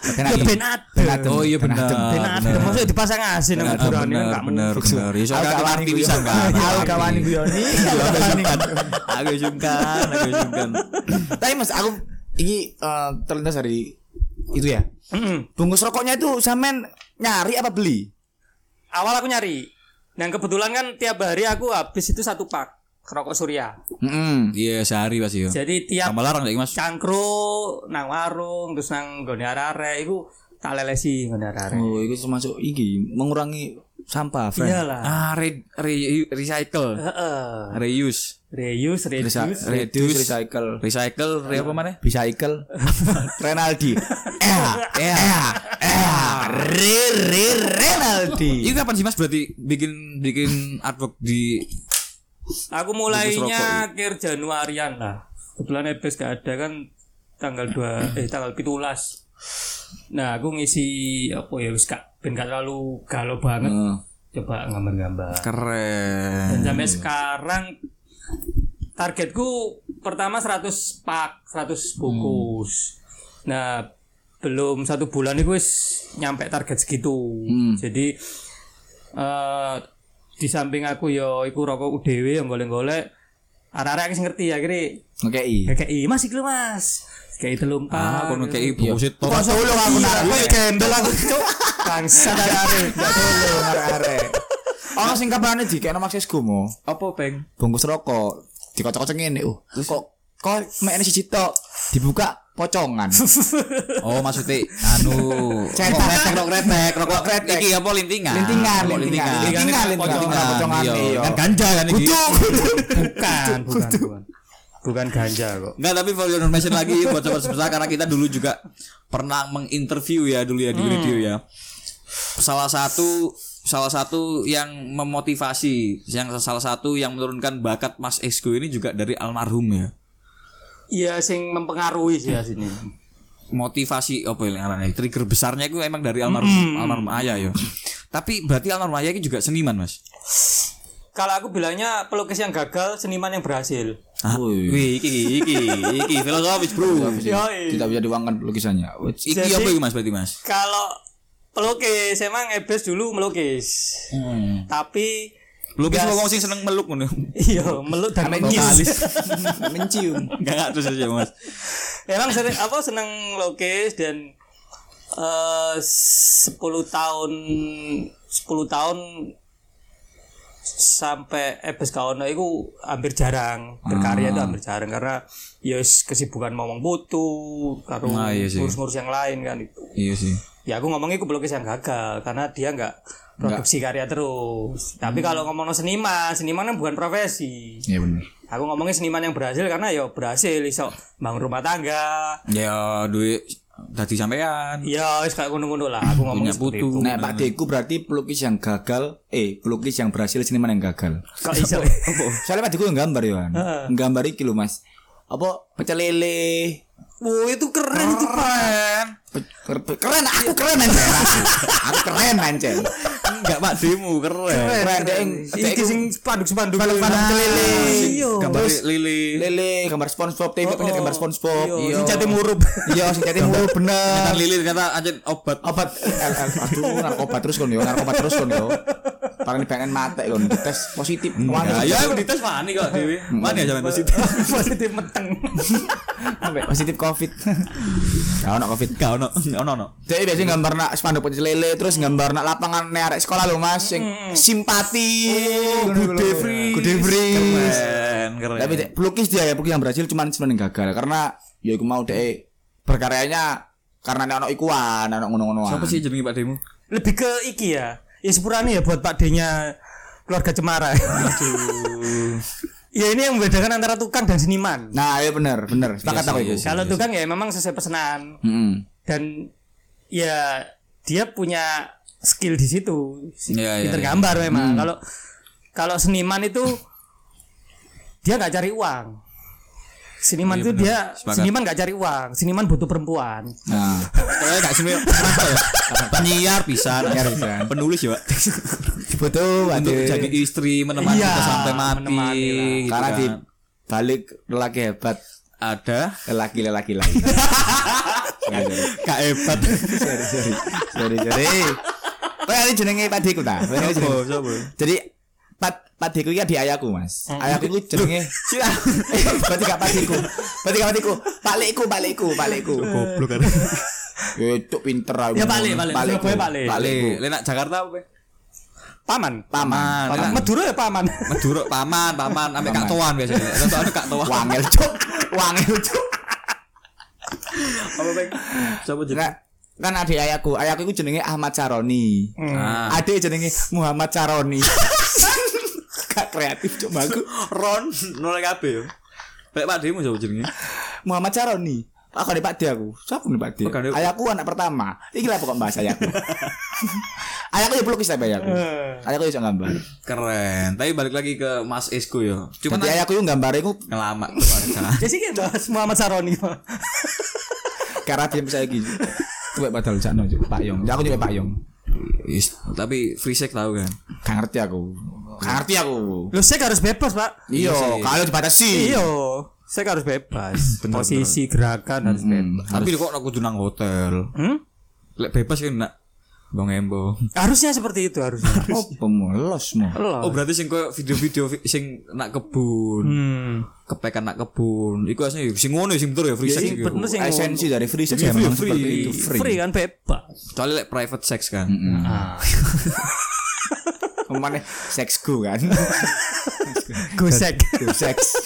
Speaker 2: Kena
Speaker 3: Ya adem.
Speaker 1: oh iya benar benar
Speaker 3: Maksudnya dipasang asin nang
Speaker 1: benar
Speaker 3: durane kan
Speaker 1: benar
Speaker 3: gak
Speaker 1: benar
Speaker 3: mungkin.
Speaker 1: benar ya
Speaker 2: Aku
Speaker 1: soalnya
Speaker 2: gak
Speaker 1: aku
Speaker 2: wani
Speaker 1: ngerti
Speaker 2: guyon.
Speaker 1: bisa kan
Speaker 2: Aku gak wani guyoni.
Speaker 1: aku sungkan aku sungkan
Speaker 2: Tapi Mas aku ini eh, terlintas dari itu ya.
Speaker 3: Mm-mm.
Speaker 2: Bungkus rokoknya itu sampean nyari apa beli?
Speaker 3: Awal aku nyari. Dan kebetulan kan tiap hari aku habis itu satu pak rokok surya.
Speaker 2: Heeh.
Speaker 1: iya sehari pasti ya
Speaker 3: Jadi tiap
Speaker 1: tambah larang mas
Speaker 3: cangkru nang warung terus nang gone arek-arek iku tak lelesi gone arek-arek.
Speaker 2: Oh, itu termasuk iki mengurangi sampah, friend.
Speaker 3: Iyalah.
Speaker 1: Ah, re, re- recycle,
Speaker 3: Heeh.
Speaker 1: reuse,
Speaker 3: Reuse, reduce.
Speaker 2: Resa- reduce, recycle.
Speaker 1: recycle, re apa mana?
Speaker 2: Bisa ikel. Renaldi. Eh, eh, eh. Re, re, Renaldi.
Speaker 1: Ini kapan sih Mas berarti bikin bikin artwork di
Speaker 3: Aku mulainya akhir Januarian lah. Kebetulan Ebes gak ada kan tanggal 2 eh tanggal 17. Nah, aku ngisi apa ya wis gak ben gak terlalu galau banget.
Speaker 2: Hmm.
Speaker 3: Coba gambar-gambar. Dan
Speaker 1: keren.
Speaker 3: sampai sekarang targetku pertama 100 pak, 100 bungkus. Nah, belum satu bulan itu wis nyampe target segitu. Jadi eh di samping aku yo iku rokok dhewe yang golek-golek arek-arek sing ngerti akhirnya
Speaker 2: Oke, i.
Speaker 3: KKI masih lu mas. Kayak telung
Speaker 1: Ah,
Speaker 3: pak.
Speaker 1: kono kayak ibu sih to.
Speaker 2: Kok solo aku nak
Speaker 3: Kowe gembel aku cuk. Bangsa arek
Speaker 2: Gak dulu arek-arek. Ono sing kabarane dikekno Mas Esgumo.
Speaker 1: Apa, Peng?
Speaker 2: Bungkus rokok. Dikocok-kocok ngene. Uh, kok kok mek ini siji tok? Dibuka pocongan.
Speaker 1: Oh, maksudnya anu
Speaker 2: Cetak.
Speaker 1: kretek, rokok kretek, rokok
Speaker 2: kretek.
Speaker 1: Iki apa lintingan?
Speaker 2: Lintingan, lintingan.
Speaker 1: lintingan.
Speaker 2: Lintingan, lintingan.
Speaker 1: Pocongan, iya.
Speaker 2: iya.
Speaker 1: Kan ganja kan iki.
Speaker 3: bukan bukan bukan ganja kok
Speaker 1: Enggak, tapi for your information lagi buat sobat sebesar karena kita dulu juga pernah menginterview ya dulu ya di radio ya. Salah satu salah satu yang memotivasi, yang salah satu yang menurunkan bakat Mas Esko ini juga dari almarhum ya.
Speaker 3: Iya sing mempengaruhi sih ya sini
Speaker 1: Motivasi apa ya ngarannya? Trigger besarnya itu emang dari almarhum almarhum ayah ya. Tapi berarti almarhum ayah ini juga seniman, Mas.
Speaker 3: kalau aku bilangnya pelukis yang gagal seniman yang berhasil
Speaker 1: Ah, wih, iki iki iki filosofis, Bro.
Speaker 2: Tidak bisa diuangkan lukisannya.
Speaker 1: Iki
Speaker 3: Jadi-
Speaker 1: apa iki Mas berarti, Mas?
Speaker 3: kalau pelukis emang Ebes dulu melukis
Speaker 1: Hmm.
Speaker 3: tapi
Speaker 1: Lukis
Speaker 3: Gas.
Speaker 1: wong sing seneng meluk ngono.
Speaker 3: iya meluk dan menyis
Speaker 2: Mencium.
Speaker 1: Enggak enggak terus aja, Mas.
Speaker 3: emang sering apa seneng lukis dan eh 10 tahun 10 tahun sampai Ebes Kaono itu hampir jarang berkarya itu hampir jarang karena ya kesibukan ngomong butuh karo
Speaker 1: Nah, iya
Speaker 3: ngurus-ngurus yang lain kan itu
Speaker 1: Iya sih.
Speaker 3: ya aku ngomongnya itu pelukis yang gagal karena dia nggak produksi karya terus tapi kalau ngomong seniman seniman kan bukan profesi
Speaker 2: Iya benar.
Speaker 3: aku ngomongnya seniman yang berhasil karena ya berhasil iso bangun rumah tangga
Speaker 1: Ya duit dadi sampean.
Speaker 3: ya wis kayak ngono-ngono lah aku ngomongnya
Speaker 1: Punya
Speaker 3: seperti
Speaker 1: putu.
Speaker 3: itu
Speaker 2: Nah, Pak Deku berarti pelukis yang gagal, eh pelukis yang berhasil seniman yang gagal.
Speaker 3: kok iso
Speaker 2: Soalnya Pak Deku yang gambar ya, kan. Gambar iki lho, Mas. Apa pecel lele?
Speaker 3: Wow itu keren itu pak
Speaker 2: Keren, aku keren aja. aku keren aja.
Speaker 1: Enggak, Pak Demu keren.
Speaker 2: Keren deh.
Speaker 3: iki sing spanduk-spanduk
Speaker 2: Spanduk-spanduk lele.
Speaker 3: iya
Speaker 1: Gambar lili.
Speaker 2: Lele, gambar SpongeBob, tempe punya gambar SpongeBob.
Speaker 3: iya sing jati murup
Speaker 2: Iya, sing jati mulu bener.
Speaker 1: Kan lili ternyata aja obat.
Speaker 2: Obat aduh narkoba terus kon yo, narkoba terus kon yo. Parang pengen mate kon tes positif.
Speaker 1: Ya, ya aku dites wani kok Dewi. Wani aja positif.
Speaker 3: positif meteng
Speaker 2: Sampai positif Covid. Gak ono Covid.
Speaker 1: Gak ono, ono ono.
Speaker 2: Jadi biasanya gambar nak spanduk pecel lele terus gambar nak lapangan arek sekolah lho Mas sing simpati. Good free. Good free.
Speaker 1: Keren, keren.
Speaker 2: Tapi dek, pelukis dia ya pelukis yang berhasil cuman sebenarnya gagal karena ya iku mau dek berkaryanya karena nek ono ikuan, ono ngono-ngonoan.
Speaker 1: Siapa sih jenenge Pak Demu?
Speaker 3: lebih ke iki ya ya sepurane ya buat Pak D-nya keluarga Cemara ya ini yang membedakan antara tukang dan seniman
Speaker 2: Nah, iya bener, bener. Sepakat aku itu.
Speaker 3: kalau tukang ya memang sesuai pesanan
Speaker 2: Heeh.
Speaker 3: Dan ya dia punya skill di situ
Speaker 1: Iya, iya,
Speaker 3: pinter
Speaker 1: iya.
Speaker 3: gambar memang kalau kalau seniman itu dia nggak cari uang seniman
Speaker 1: Iya,
Speaker 3: itu
Speaker 1: benar.
Speaker 3: dia
Speaker 1: Sepakat.
Speaker 3: seniman nggak cari uang seniman butuh perempuan
Speaker 2: Nah,
Speaker 1: ya? Penyiar bisa, penulis ya, Pak.
Speaker 2: betul
Speaker 1: Untuk
Speaker 2: Ade.
Speaker 1: jadi istri menemani
Speaker 3: Iya,
Speaker 1: kita sampai mati.
Speaker 3: menemani lah.
Speaker 1: gitu
Speaker 2: karena
Speaker 1: kan.
Speaker 2: di balik lelaki hebat
Speaker 1: ada
Speaker 2: lelaki-lelaki lain. Sorry.
Speaker 1: Kak hebat.
Speaker 2: sorry sorry sorry sorry Kowe ini jenenge Pak Deku ta?
Speaker 1: Sopo?
Speaker 2: Jadi Pak Pak Deku iki adik ayahku, Mas. Ayahku iku jenenge. Berarti gak Pak Deku. Berarti gak Pak Deku. Pak Lekku, Pak Lekku, Pak Lekku.
Speaker 1: Goblok kan.
Speaker 2: Itu pinter aku.
Speaker 3: Ya, Pak Lek, Pak Lek.
Speaker 2: Pak
Speaker 3: Lek.
Speaker 1: Jakarta apa?
Speaker 3: Paman
Speaker 2: Paman.
Speaker 1: Paman.
Speaker 3: paman Madura ya paman
Speaker 1: Madura paman, paman, sampai Kak Toan biasanya. Ada Kak Toan.
Speaker 2: Wangel cuk. Wangel cuk.
Speaker 1: Apa, Peng? Siapa
Speaker 2: Nah, kan adik ayahku, ayahku itu jenenge Ahmad Caroni.
Speaker 1: Ah.
Speaker 2: Adik jenenge Muhammad Caroni. Gak kreatif cuma aku.
Speaker 1: Ron nol yo. Lek Pak Demu jauh jenenge.
Speaker 2: Muhammad Caroni. Aku ada Pak D aku. Siapa nih Pak D? Ayahku anak pertama. Iki lah pokok bahasa ayahku. ayahku ya pelukis tapi ayahku. Ayahku ya gambar.
Speaker 1: Keren. Tapi balik lagi ke Mas Esku yo. Cuman
Speaker 2: Jadi ayahku yang gambar itu
Speaker 1: ngelama.
Speaker 3: Jadi kita bahas Muhammad Saroni
Speaker 2: Karena dia bisa gitu. Tuwek padahal jano Pak Yong. Aku juga Pak Yong.
Speaker 1: Is, tapi free sex tahu kan.
Speaker 2: Gak ngerti aku. Gak ngerti aku.
Speaker 3: Lu saya harus bebas Pak.
Speaker 2: Iya,
Speaker 1: sih.
Speaker 2: kalau dibatasi.
Speaker 3: Iya, saya harus bebas. Posisi gerakan harus bebas.
Speaker 1: Tapi kok aku kudu nang hotel.
Speaker 3: Hmm?
Speaker 1: Lek bebas kan nak Bang Embo.
Speaker 3: Harusnya seperti itu harusnya.
Speaker 2: Oh, pemulos mau.
Speaker 1: Oh berarti sing koyo video-video vi- sing nak kebun,
Speaker 3: Hmm.
Speaker 1: kepekan nak kebun. Iku asline sing ngono ya, sing betul ya free sex iku.
Speaker 3: bener sih.
Speaker 2: Esensi dari free sex
Speaker 1: Free,
Speaker 2: ya memang
Speaker 1: free,
Speaker 2: seperti
Speaker 1: free.
Speaker 2: itu free.
Speaker 3: Free kan bebas.
Speaker 1: Kecuali lek private sex kan.
Speaker 3: Ah.
Speaker 2: Ke mana sex go kan?
Speaker 3: Gosek.
Speaker 2: Go sex.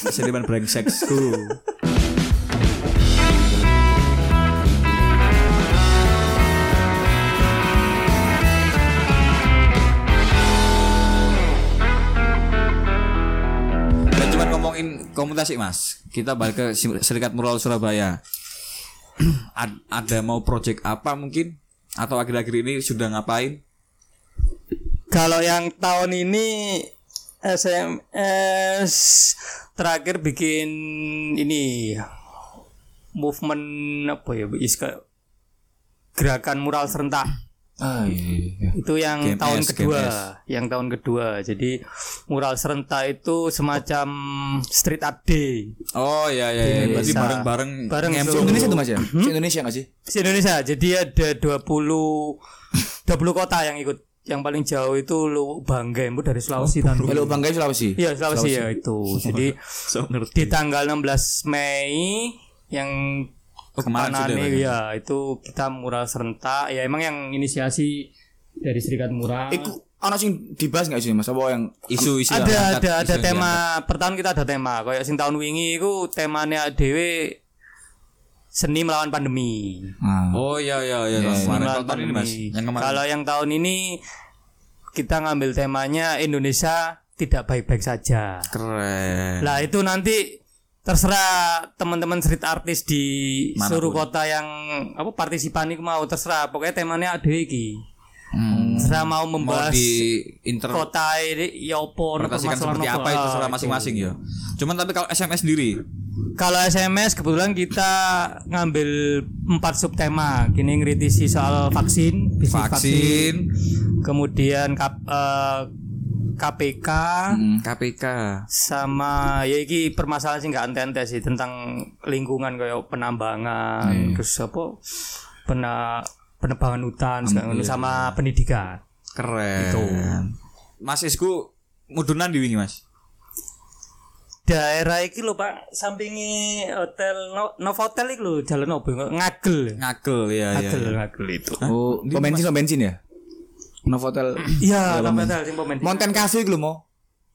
Speaker 1: Komunitas mas. Kita balik ke Serikat Mural Surabaya. Ad- Ada mau project apa mungkin? Atau akhir-akhir ini sudah ngapain?
Speaker 3: Kalau yang tahun ini SMS terakhir bikin ini movement apa ya is kayak gerakan mural serentak
Speaker 2: Ah iya.
Speaker 3: itu yang
Speaker 1: GMS,
Speaker 3: tahun kedua
Speaker 1: GMS.
Speaker 3: yang tahun kedua jadi mural serentak itu semacam street art day
Speaker 1: Oh iya iya, iya. Berarti
Speaker 3: Bisa.
Speaker 1: bareng-bareng
Speaker 3: Bareng seluruh-
Speaker 2: Indonesia tuh Mas ya? Si Indonesia enggak sih?
Speaker 3: di Indonesia jadi ada 20 20 kota yang ikut yang paling jauh itu lu Bangga itu dari Sulawesi kan
Speaker 2: Kalau Banggai Sulawesi.
Speaker 3: Iya Sulawesi ya itu. Jadi
Speaker 1: So
Speaker 3: di tanggal 16 Mei yang
Speaker 1: Oh, kemarin sudah, ya?
Speaker 3: ya itu kita mural serentak ya emang yang inisiasi dari Serikat Mural.
Speaker 2: Iku ana sing dibahas enggak sih Mas? Apa yang
Speaker 1: Isu-isu
Speaker 3: ada
Speaker 1: yang
Speaker 3: ada
Speaker 1: angkat,
Speaker 3: ada
Speaker 1: isu yang
Speaker 3: tema per tahun kita ada tema kayak sing tahun wingi itu temanya dewe seni melawan pandemi.
Speaker 2: Ah.
Speaker 1: Oh iya iya iya.
Speaker 2: Iya,
Speaker 1: Kemarin
Speaker 3: Seni melawan
Speaker 1: ini Mas.
Speaker 3: pandemi.
Speaker 1: Yang kemarin.
Speaker 3: Kalau yang tahun ini kita ngambil temanya Indonesia tidak baik-baik saja.
Speaker 1: keren.
Speaker 3: Lah itu nanti terserah teman-teman street artist di
Speaker 1: Mana pun.
Speaker 3: seluruh kota yang apa partisipan itu mau terserah pokoknya temanya ada iki.
Speaker 1: Hmm.
Speaker 3: Terserah mau
Speaker 1: Mau
Speaker 3: membahas
Speaker 1: di inter
Speaker 3: kota ini ya opo
Speaker 1: seperti apa itu terserah masing-masing ya. Cuman tapi kalau SMS sendiri
Speaker 3: Kalau SMS kebetulan kita ngambil empat subtema. Gini ngritisi soal vaksin, bisnis vaksin,
Speaker 1: vaksin,
Speaker 3: kemudian kap- eh, KPK
Speaker 1: KPK.
Speaker 3: sama ya iki permasalahan sih nggak ente-ente sih tentang lingkungan kayak penambangan terus apa pena penebangan hutan segala macam, sama pendidikan
Speaker 1: Keren. Mas Isku mudunan di wingi Mas.
Speaker 3: daerah iki lho Pak sampingi hotel no, Novotel iki lho jalan opo ngagel
Speaker 1: Ngagel ya ya.
Speaker 3: ngagel
Speaker 1: ya.
Speaker 3: ngagel itu
Speaker 2: Oh, pom bensin pom bensin ya? Novotel
Speaker 3: iya Novotel sing pemain
Speaker 2: Cafe iku lho mau.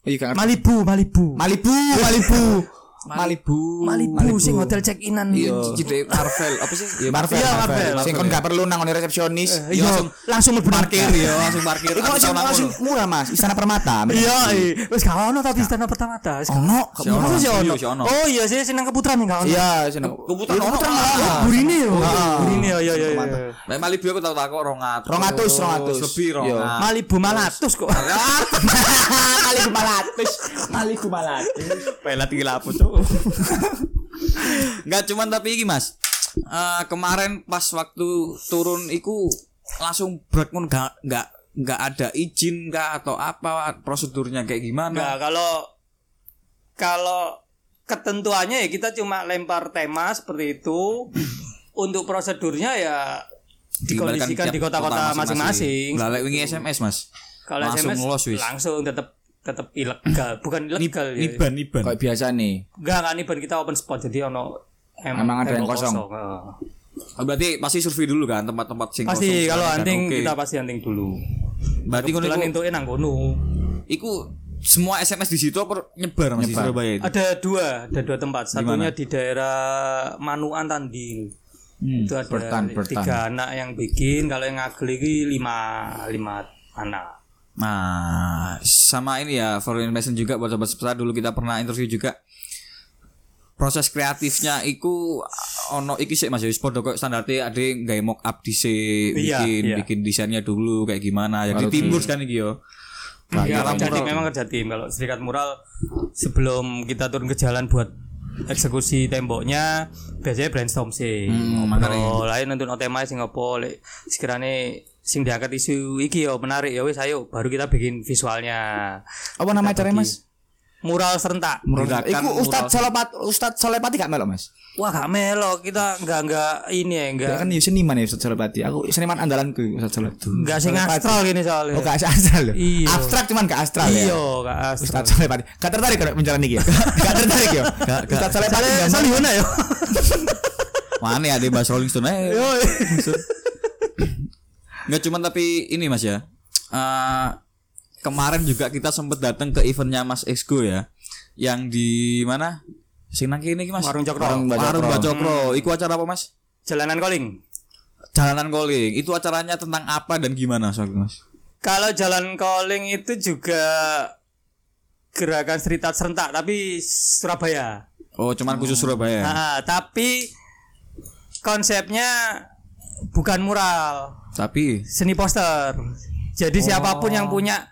Speaker 2: Iya kan.
Speaker 3: Malibu Malibu
Speaker 2: Malibu, Malibu.
Speaker 1: Malibu.
Speaker 3: Malibu sing hotel check inan
Speaker 2: Iya.
Speaker 1: Marvel apa sih? Ya
Speaker 2: Marvel,
Speaker 3: Iya,
Speaker 2: Marvel.
Speaker 3: Marvel.
Speaker 2: Sing kon gak perlu nang resepsionis.
Speaker 3: iya langsung mlebu
Speaker 1: parkir ya, langsung parkir.
Speaker 2: Iku
Speaker 1: Aku
Speaker 2: langsung langsung murah Mas, Istana Permata.
Speaker 3: Iya, iya. wis gak ono tapi istana pertama ta. Wis gak
Speaker 2: Ono,
Speaker 1: ono.
Speaker 3: sih ono?
Speaker 1: Iya.
Speaker 3: Oh iya sih seneng keputeran nih gak ono.
Speaker 2: Iya, seneng.
Speaker 1: Keputeran ono.
Speaker 2: malah.
Speaker 3: Burine yo. Burine yo yo yo. yo.
Speaker 1: Nek Malibu aku tau tak kok 200.
Speaker 2: 200, 200.
Speaker 1: Lebih
Speaker 2: Iya.
Speaker 1: 200.
Speaker 3: Malibu malatus kok.
Speaker 2: Malibu Malatus. Malibu Malatus.
Speaker 3: Pelat iki lapo, Cuk.
Speaker 1: Enggak cuman tapi iki Mas. Eh, kemarin pas waktu turun iku langsung break mun enggak enggak enggak ada izin kah atau apa prosedurnya kayak gimana?
Speaker 3: Enggak, kalau kalau ketentuannya ya kita cuma lempar tema seperti itu. Untuk prosedurnya ya dikondisikan di kota-kota masing-masing.
Speaker 1: Lah lek wingi SMS Mas.
Speaker 3: Kalau
Speaker 1: langsung
Speaker 3: SMS langsung tetap tetap ilegal, bukan ilegal ya.
Speaker 1: Niban niban.
Speaker 2: Kayak biasa nih.
Speaker 3: Enggak kan Iban kita open spot jadi ono em-
Speaker 2: Emang ada yang kosong?
Speaker 1: Oh, berarti pasti survei dulu kan tempat-tempat sing
Speaker 3: Pasti
Speaker 1: kosong
Speaker 3: kalau
Speaker 1: sekarang kan. Oke.
Speaker 3: kita pasti hunting dulu.
Speaker 1: Berarti ngono
Speaker 3: Kebetulan
Speaker 1: iku,
Speaker 3: entuke nang kono.
Speaker 1: iku semua SMS di situ apa nyebar Mas di
Speaker 2: Nyebar.
Speaker 1: Surabaya itu?
Speaker 3: Ada dua, ada dua tempat. Satunya di daerah Manuan Tandil. itu ada
Speaker 2: bertan, bertan.
Speaker 3: tiga anak yang bikin kalau yang ngagel ini lima lima anak
Speaker 1: Nah, sama ini ya for information juga buat sobat sepeda dulu kita pernah interview juga. Proses kreatifnya iku ono iki sih Mas. Ya wis padha kok standarte ade gawe mock up dhisik
Speaker 3: Iya,
Speaker 1: bikin
Speaker 3: iya.
Speaker 1: bikin desainnya dulu kayak gimana. Jadi timbul kan iki yo.
Speaker 3: Ya, kerja tim memang kerja tim kalau serikat mural sebelum kita turun ke jalan buat eksekusi temboknya biasanya brainstorm sih. Ngobrol. Lain nonton tema sing lek sekiranya sing diangkat isu iki yo menarik ya wis ayo baru kita bikin visualnya
Speaker 2: Apa nama acaranya Mas?
Speaker 3: mural serentak
Speaker 2: Iku Ustad Solepat Ustad Solepati gak melok Mas?
Speaker 3: wah gak melo kita nggak nggak ini ya
Speaker 2: Ya
Speaker 3: nggak
Speaker 2: kan ya seniman ya Ustad Solepati. Aku seniman andalanku Ustad Solepati.
Speaker 3: nggak sing astral gini soalnya
Speaker 2: Oh gak astral.
Speaker 3: Iya.
Speaker 2: Abstrak cuman gak astral ya.
Speaker 3: iya gak astral
Speaker 2: Ustad Solepati. Gak tertarik kalau menjalani iki ya. Gak tertarik ya. Ustad Solepati
Speaker 3: Soalnya
Speaker 2: gambar.
Speaker 3: Salihuna ya
Speaker 1: mana ya di bahas Rolling Stone aja
Speaker 3: Yo.
Speaker 1: Nggak cuman tapi ini Mas ya. Eh kemarin juga kita sempet datang ke eventnya Mas Exgo ya. Yang di mana? Sing nang kene iki Mas.
Speaker 3: Warung Cokro.
Speaker 2: Warung Mbak
Speaker 1: Warung
Speaker 2: Cokro.
Speaker 1: Mbak Cokro. Iku acara apa Mas?
Speaker 3: jalanan calling
Speaker 1: Jalanan calling. Itu acaranya tentang apa dan gimana soalnya Mas?
Speaker 3: Kalau jalan calling itu juga gerakan street art serentak tapi Surabaya.
Speaker 1: Oh, cuman khusus Surabaya.
Speaker 3: Nah, tapi konsepnya bukan mural,
Speaker 1: Tapi
Speaker 3: seni poster. Jadi siapa pun yang punya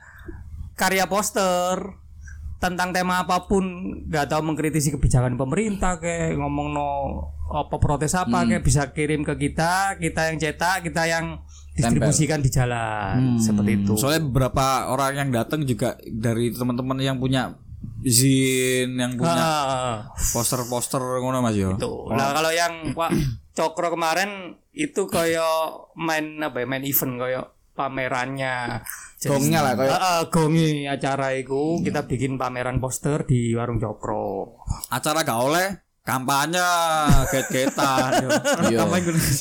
Speaker 3: karya poster tentang tema apa pun nggak tahu mengkritisi kebijakan pemerintah kayak ngomong no apa protes apa kayak bisa kirim ke kita kita yang cetak kita yang distribusikan di jalan. Seperti itu.
Speaker 1: Soalnya beberapa orang yang datang juga dari teman-teman yang punya zin yang punya poster-poster ngono Mas yo.
Speaker 3: Tuh. Nah, kalau yang Pak Cokro kemarin itu kayak main apa ya, main event kayak pamerannya. Jadi-
Speaker 2: Gongnya lah, kayak-
Speaker 3: Ah, ah, gongi acara itu kita bikin pameran poster di warung Cokro.
Speaker 1: Acara gak oleh kampanye get-getan.
Speaker 2: Iya.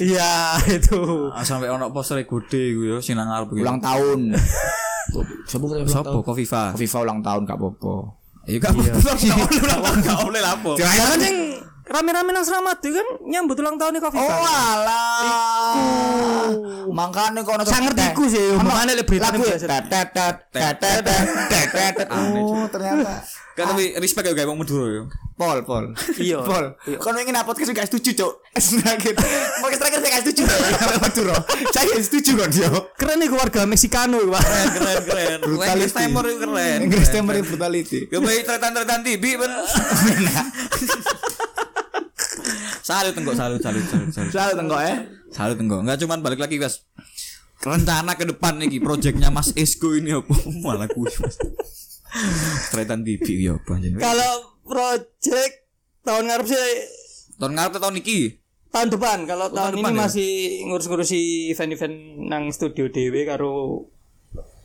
Speaker 3: Iya, itu.
Speaker 1: Ah, sampai ono poster gede gue yo sing nang iki.
Speaker 2: Ulang tahun.
Speaker 1: Sopo
Speaker 2: tahun?
Speaker 1: Kofifa.
Speaker 2: Kofifa ulang tahun gak apa-apa.
Speaker 1: Iya gak boleh ulang tahun gak boleh lah apa.
Speaker 3: Jangan rame-rame nang selamat itu kan nyambut ulang tahunnya Kofifa.
Speaker 2: Oh alah. Makanya kok nonton
Speaker 3: Saya ngerti iku sih, makanya le berita
Speaker 2: lagu ya.
Speaker 3: biasa.
Speaker 2: Tet, tet, tet, tet, tet, tet, tet, tet. Oh, ternyata.
Speaker 1: Kan tapi respect ya wong Madura yo.
Speaker 2: Pol, pol.
Speaker 3: Iya.
Speaker 2: Pol. Kalau ingin upload kan gak setuju, Cok. Terakhir. Mau terakhir saya gak setuju. Kalau Madura. Saya setuju kan, yo.
Speaker 3: Keren nih warga Meksikano, Pak.
Speaker 1: Keren keren Timur itu keren.
Speaker 2: Inggris Timur brutality.
Speaker 1: Kembali tretan-tretan TV ben. Salut tenggok salut salut salut salut.
Speaker 2: Selalu tenggok ya.
Speaker 1: Salut tenggok. Enggak cuman balik lagi Mas. Rencana ke depan nih proyeknya Mas Esko ini apa? Malah kuwi Mas. Tretan TV ya apa anjing.
Speaker 3: Kalau project tahun ngarep sih
Speaker 1: Tahun ngarep tahun iki?
Speaker 3: tahun depan kalau tahun,
Speaker 1: depan
Speaker 3: ini
Speaker 1: ya?
Speaker 3: masih ngurus-ngurusi event-event nang studio DW karo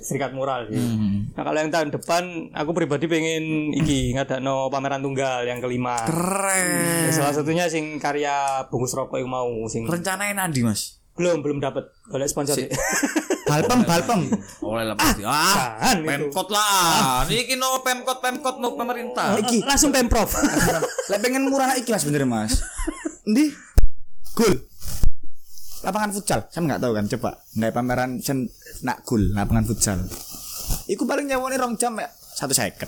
Speaker 3: serikat mural sih.
Speaker 1: Hmm.
Speaker 3: Nah kalau yang tahun depan aku pribadi pengen iki ngadakno pameran tunggal yang kelima.
Speaker 1: Keren.
Speaker 3: Salah satunya sing karya bungkus rokok yang mau sing
Speaker 1: Rencananya nanti Mas.
Speaker 3: belum belum dapat oleh sponsor. sih.
Speaker 2: Balpem, balpem.
Speaker 1: Oleh lah pasti. Ah,
Speaker 3: itu.
Speaker 1: Pemkot lah. Niki no Pemkot Pemkot no pemerintah.
Speaker 3: Iki langsung pemprov.
Speaker 2: Lah pengen murah iki Mas bener Mas. Endi? Gul. Lapangan futsal. Saya nggak tahu kan coba. Nggak pameran sen nak gul lapangan futsal. Iku paling nyawone rong jam ya. Satu seket.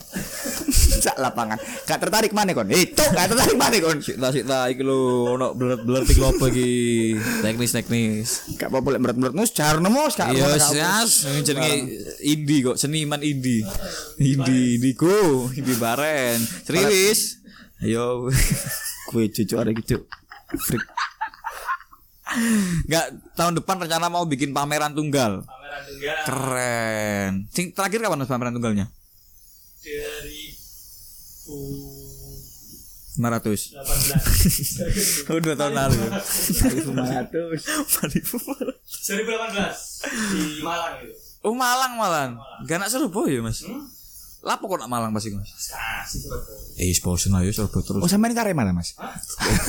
Speaker 2: Sak lapangan. Gak tertarik mana kon? Cok, gak tertarik mana kon?
Speaker 1: Sita sita iki lho ono blur-blur tik lopo iki. Teknis-teknis.
Speaker 2: Gak apa-apa lek berat-berat nus jar nemu gak
Speaker 1: Iya, sias, jenenge indie kok, seniman indie. Indie, indigo, indie baren. Serius. Ayo.
Speaker 2: Gue cucu ada gitu. Freak.
Speaker 1: Enggak tahun depan rencana mau bikin pameran tunggal.
Speaker 3: pameran tunggal
Speaker 1: Keren. Sing terakhir kapan Mas, pameran tunggalnya?
Speaker 3: dari
Speaker 1: 500. Oh, dua tahun lalu.
Speaker 2: 500.
Speaker 3: 2018 di Malang gitu.
Speaker 1: Oh, Malang Malang. Gak nak Surabaya, Mas. Lapo kok nak Malang pasti, Mas? Eh, bosen ayo Surabaya terus.
Speaker 2: Oh, sama ini karya mana, Mas?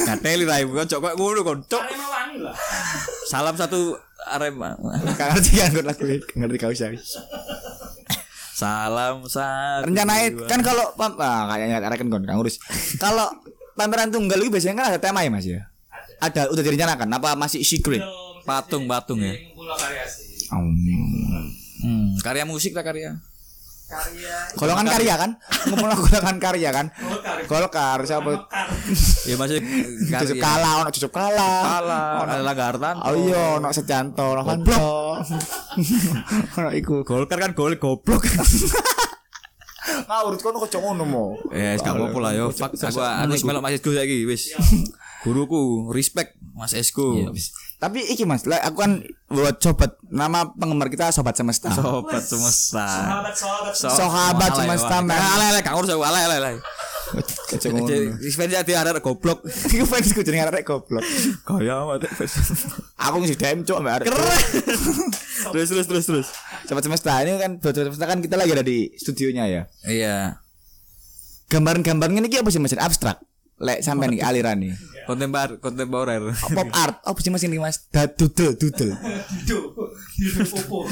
Speaker 1: Ngateli lah ibu kan cok kok ngono kon cok.
Speaker 3: Arema wani lah.
Speaker 1: Salam satu Arema.
Speaker 2: Gak ngerti kan gue lagu ini, gak ngerti kau usah.
Speaker 1: Salam satu.
Speaker 2: Rencananya
Speaker 1: dua.
Speaker 2: kan kalau pam- ah, kayaknya arahkan kon, Kang Urus. Kalau pameran tunggal itu biasanya kan ada tema ya, Mas ya? ada udah direncanakan apa masih secret?
Speaker 1: Patung, patung ya.
Speaker 3: Sih.
Speaker 2: Hmm.
Speaker 1: Hmm, karya musik lah karya.
Speaker 3: Karya.
Speaker 2: Golongan karya kan? Ngomong golongan karya kan?
Speaker 3: Golkar.
Speaker 2: Siapa?
Speaker 1: Ya masih
Speaker 2: Cucuk
Speaker 1: karya.
Speaker 2: kalah, ono cucuk kalah.
Speaker 1: Kalah, ada Lagartan.
Speaker 2: Oh iya, ono Sejanto, ono Fanto. Ono iku.
Speaker 1: Golkar kan gol goblok.
Speaker 2: Ngawur kono kocok ngono mo.
Speaker 1: Eh, gak apa-apa lah yo. Fuck aku melok Mas Esku saiki wis. Guruku, respect Mas Esku.
Speaker 2: Tapi iki Mas, lah, aku kan buat sobat nama penggemar kita sobat semesta.
Speaker 1: Sobat semesta.
Speaker 3: Sahabat sahabat.
Speaker 2: Sahabat semesta.
Speaker 1: Ale ale gak ngurus aku ale ale ale. Respect jadi ada goblok.
Speaker 2: Iku fansku jenenge arek goblok.
Speaker 1: Kaya amat.
Speaker 2: Aku ngisi DM cok mbak arek.
Speaker 1: Terus terus terus terus.
Speaker 2: Sobat semesta ini kan buat sobat semesta kan kita lagi ada di studionya ya.
Speaker 1: Iya.
Speaker 2: Gambaran-gambaran ini apa sih Mas? Abstrak. Lek sampai nih aliran nih.
Speaker 1: Kontemporer, kontemporer.
Speaker 2: Pop art, apa sih Mas ini Mas? Dudel, dudel.
Speaker 3: Dido. Dido popo.